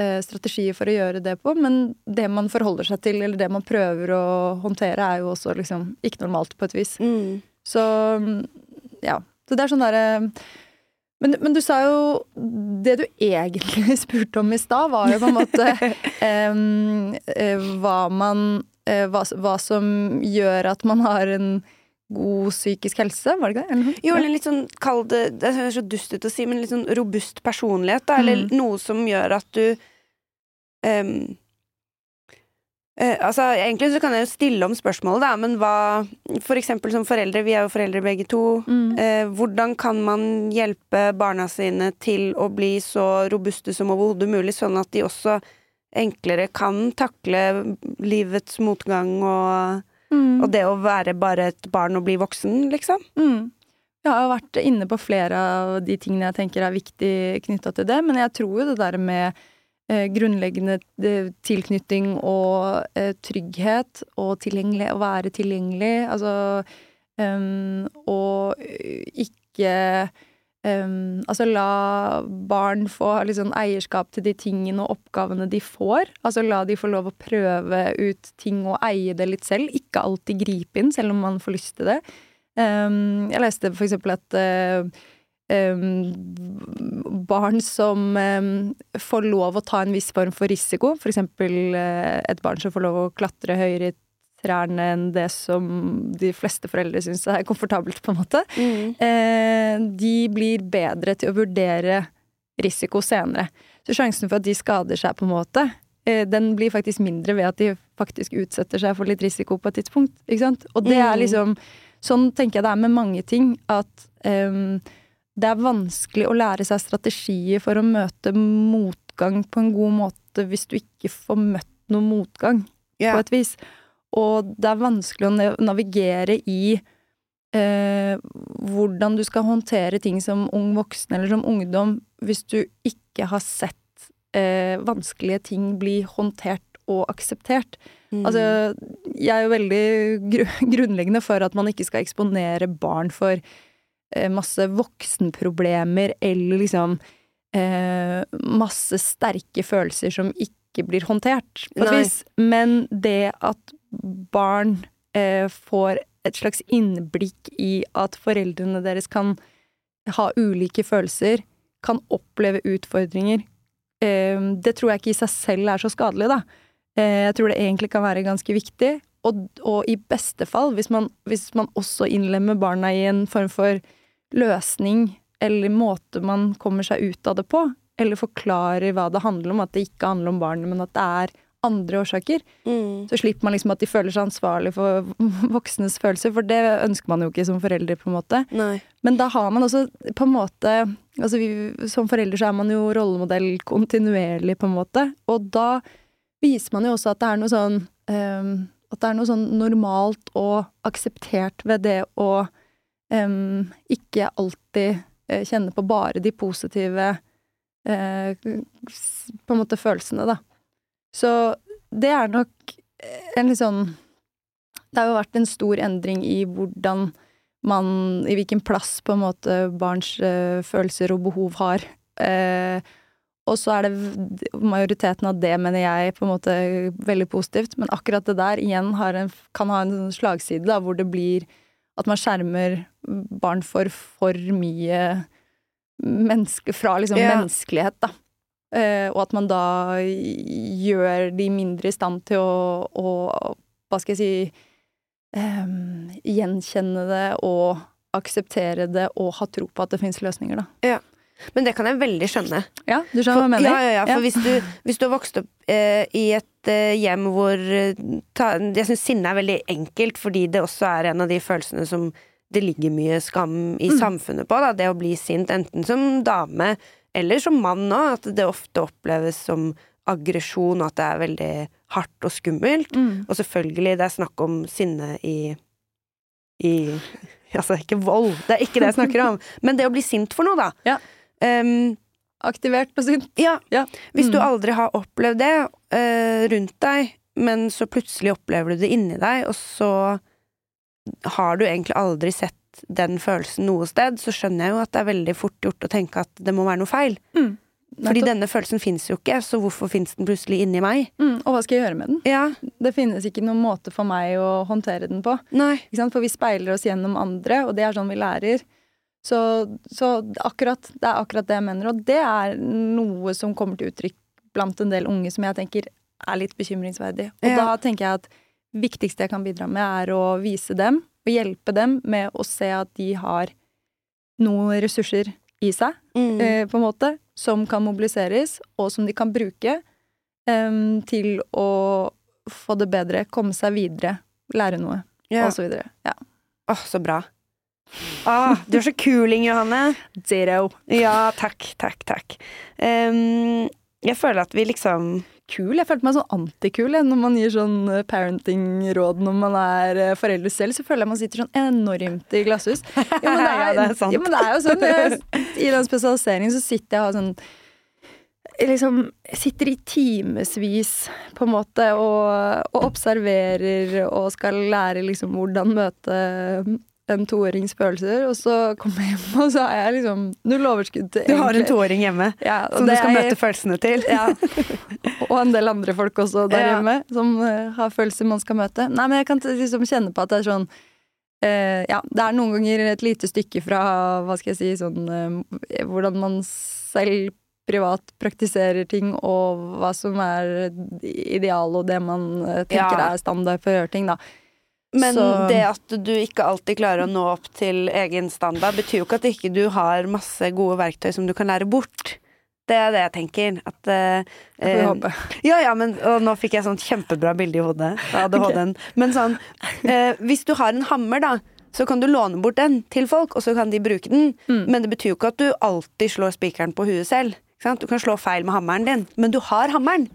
eh, strategier for å gjøre det på, men det man forholder seg til, eller det man prøver å håndtere, er jo også liksom ikke normalt, på et vis. Mm. Så ja. Så det er sånn derre men, men, du sa jo Det du egentlig [LAUGHS] spurte om i stad, var jo på en måte [LAUGHS] eh, hva man eh, hva, hva som gjør at man har en god psykisk helse, var det ikke det? Eller? Jo, eller litt sånn, kall det Det høres så dust ut å si, men litt sånn robust personlighet, da. Eller Mm. noe som gjør at du um, uh, altså, egentlig så kan jeg jo stille om spørsmålet, da, men hva For eksempel som foreldre, vi er jo foreldre begge to. Mm. Uh, hvordan kan man hjelpe barna sine til å bli så robuste som overhodet mulig, sånn at de også enklere kan takle livets motgang og, Mm. og det å være bare et barn og bli voksen, liksom? Mm. Jeg har jo vært inne på flere av de tingene jeg tenker er viktig knytta til det, men jeg tror jo det der med eh, grunnleggende eh, tilknytning og eh, trygghet og tilgjengelig, å være tilgjengelig, altså um, Og ikke um, Altså la barn få sånn eierskap til de tingene og oppgavene de får. Altså la de få lov å prøve ut ting og eie det litt selv. Ikke alltid gripe inn, selv om man får lyst til det. Um, jeg leste for eksempel at uh, um, barn som får lov å ta en viss form for risiko, for eksempel uh, et barn som får lov å klatre høyere i trærne enn det som de fleste foreldre syns er komfortabelt, på en måte, eh, de blir bedre til å vurdere risiko senere. Så sjansen for at de skader seg, på en måte, eh, den blir faktisk mindre ved at de faktisk utsetter seg for litt risiko på et tidspunkt. Ikke sant? Og det er Mm. liksom Sånn tenker jeg det er med mange ting. At em, det er vanskelig å lære seg strategier for å møte motgang på en god måte hvis du ikke får møtt noe motgang, yeah. på et vis. Og det er vanskelig å navigere i eh, hvordan du skal håndtere ting som ung voksen eller som ungdom hvis du ikke har sett eh, vanskelige ting bli håndtert og akseptert. Mm. Altså, jeg er jo veldig gru [LAUGHS] grunnleggende for at man ikke skal eksponere barn for eh, masse voksenproblemer eller liksom eh, masse sterke følelser som ikke blir håndtert, på et vis. Men det at barn eh, får et slags innblikk i at foreldrene deres kan ha ulike følelser, kan oppleve utfordringer, eh, det tror jeg ikke i seg selv er så skadelig, da. Eh, Jeg tror det egentlig kan være ganske viktig. Og, og i beste fall, hvis man, hvis man også innlemmer barna i en form for løsning eller måte man kommer seg ut av det på, eller forklarer hva det handler om, at det ikke handler om barnet, men at det er andre årsaker, Mm. så slipper man liksom at de føler seg ansvarlig for [LAUGHS] voksnes følelser, for det ønsker man jo ikke som foreldre, på en måte. Nei. Men da har man også på en måte Altså vi, som forelder så er man jo rollemodell kontinuerlig, på en måte. Og da viser man jo også at det er noe sånn um, At det er noe sånn normalt og akseptert ved det å um, ikke alltid eh, kjenne på bare de positive eh, på en måte følelsene, da. Så det er nok en litt sånn Det har jo vært en stor endring i hvordan man I hvilken plass på en måte barns uh, følelser og behov har. Uh, og så er det majoriteten av det, mener jeg, på en måte veldig positivt. Men akkurat det der igjen har en, kan ha en sånn slagside, da, hvor det blir at man skjermer barn for for mye menneske, fra liksom Ja. menneskelighet, da. Eh, og at man da gjør de mindre i stand til å, å hva skal jeg si um, gjenkjenne det og akseptere det og ha tro på at det fins løsninger, da. Men det kan jeg veldig skjønne. Ja, du skjønner hva jeg mener? Ja, ja, ja, for Ja. Hvis, du, hvis du har vokst opp eh, i et eh, hjem hvor eh, ta, Jeg syns sinne er veldig enkelt, fordi det også er en av de følelsene som det ligger mye skam i Mm. samfunnet på. Da. Det å bli sint, enten som dame eller som mann òg. At det ofte oppleves som aggresjon, og at det er veldig hardt og skummelt. Mm. Og selvfølgelig, det er snakk om sinne i i [LAUGHS] Altså, ikke vold, det er ikke det jeg snakker om. [LAUGHS] Men det å bli sint for noe, da. Ja. Um, Aktivert på sint. ja. Ja. Hvis du Mm. aldri har opplevd det uh, rundt deg, men så plutselig opplever du det inni deg, og så har du egentlig aldri sett den følelsen noe sted, så skjønner jeg jo at det er veldig fort gjort å tenke at det må være noe feil. Mm. Fordi denne følelsen fins jo ikke, så hvorfor fins den plutselig inni meg? Mm. Og hva skal jeg gjøre med den? Ja, Det finnes ikke noen måte for meg å håndtere den på. For vi speiler oss gjennom andre, og det er sånn vi lærer. Så, så akkurat, det er akkurat det jeg mener, og det er noe som kommer til uttrykk blant en del unge som jeg tenker er litt bekymringsverdig. Og Ja. da tenker jeg at viktigste jeg kan bidra med, er å vise dem og hjelpe dem med å se at de har noen ressurser i seg, Mm. eh, på en måte, som kan mobiliseres, og som de kan bruke eh, til å få det bedre, komme seg videre, lære noe, ja. og så videre. Ja. Åh, så bra. Ah, du er så kuling, Johanne. [LAUGHS] Zero. Ja, takk, takk, takk. Um, jeg føler at vi liksom Kul. Jeg følte meg sånn antikul når man gir sånn eh, parenting-råd når man er eh, forelder selv. Så føler jeg man sitter sånn enormt i glasshus. Jo, men [LAUGHS] det er, Ja, det er sant. Jo, men det er jo sånn. Jeg, [LAUGHS] I den spesialiseringen så sitter jeg og har sånn liksom sitter i timevis på en måte og, og observerer og skal lære liksom hvordan møte en toårings følelser, og så kommer jeg hjem, og så har jeg liksom null overskudd til Du har en toåring hjemme [LAUGHS] ja, som du skal jeg, møte følelsene til. [LAUGHS] ja. Og en del andre folk også der Ja. hjemme som uh, har følelser man skal møte. Nei, men jeg kan liksom kjenne på at det er sånn uh, Ja, det er noen ganger et lite stykke fra, hva skal jeg si, sånn uh, Hvordan man selv privat praktiserer ting, og hva som er ideal, og det man tenker Ja. er standard for å gjøre ting, da. Men Så- det at du ikke alltid klarer å nå opp til egen standard, betyr jo ikke at ikke du har masse gode verktøy som du kan lære bort. Det er det jeg tenker. At uh, Jeg eh, håpe. Ja, ja, men og nå fikk jeg sånt kjempebra bilde i hodet av ADHD-en. Men sånn uh, Hvis du har en hammer, da, så kan du låne bort den til folk, og så kan de bruke den. Mm. Men det betyr jo ikke at du alltid slår spikeren på huet selv. Ikke sant? Du kan slå feil med hammeren din, men du har hammeren.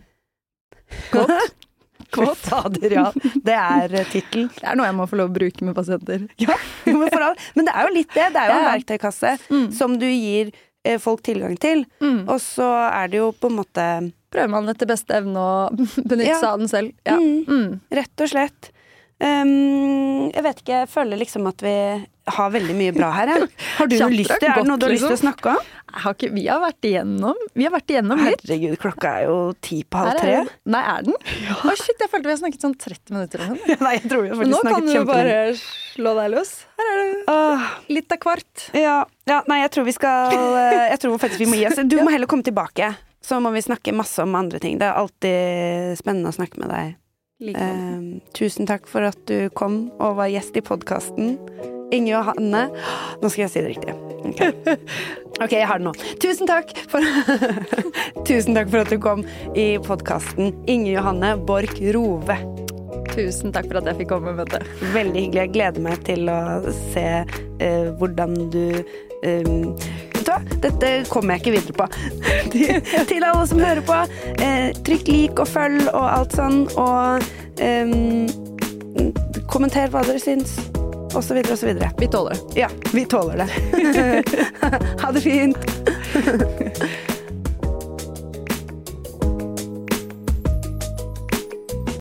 Godt. [LAUGHS] Godt. Fader, ja. Det er tittel. Det er noe jeg må få lov å bruke med pasienter. [LAUGHS] Ja, men, det er jo litt det. Det er jo en verktøykasse Mm. som du gir eh, folk tilgang til. Mm. Og så er det jo på en måte Prøver man etter beste evne å [LAUGHS] benytte seg av den selv. Ja. Mm. Mm. Rett og slett. Um, jeg vet ikke, jeg føler liksom at vi har veldig mye bra her. Jeg. [LAUGHS] Har du Kjapt, noe lyst til, er det noe du har lyst til å liksom. snakke om? Har ikke, vi har vært igjennom Vi har vært igjennom litt. Herregud, klokka er jo ti på halv tre. Nei, er den? [LAUGHS] Å shit, jeg følte vi har snakket sånn 30 minutter. Noe. [LAUGHS] Nei, jeg tror vi har nå kan du bare slå deg løs. Her er det Åh, litt av hvert. ja, ja, nei, jeg tror vi skal eh, Jeg tror faktisk vi må gi oss. Du må heller komme tilbake. Så må vi snakke masse om andre ting. Det er alltid spennende å snakke med deg. Eh, tusen takk for at du kom og var gjest i podkasten. Inge Johanne [GASPS] Nå skal jeg si det riktig. Ok, [LAUGHS] Ok, jeg har det nå. Tusen takk for [LAUGHS] Tusen takk for at du kom i podkasten. Inge Johanne Borch Rove. Tusen takk for at jeg fikk komme med det. Veldig hyggelig. Jeg gleder meg til å se eh, hvordan du um, Vet du hva, dette kommer jeg ikke videre på. [LAUGHS] til, alle som hører på, eh, trykk lik og følg og alt sånn, og um, kommenter hva dere syns, og så videre og så videre. Vi tåler det. Ja, vi tåler det. [LAUGHS] ha det fint. [LAUGHS]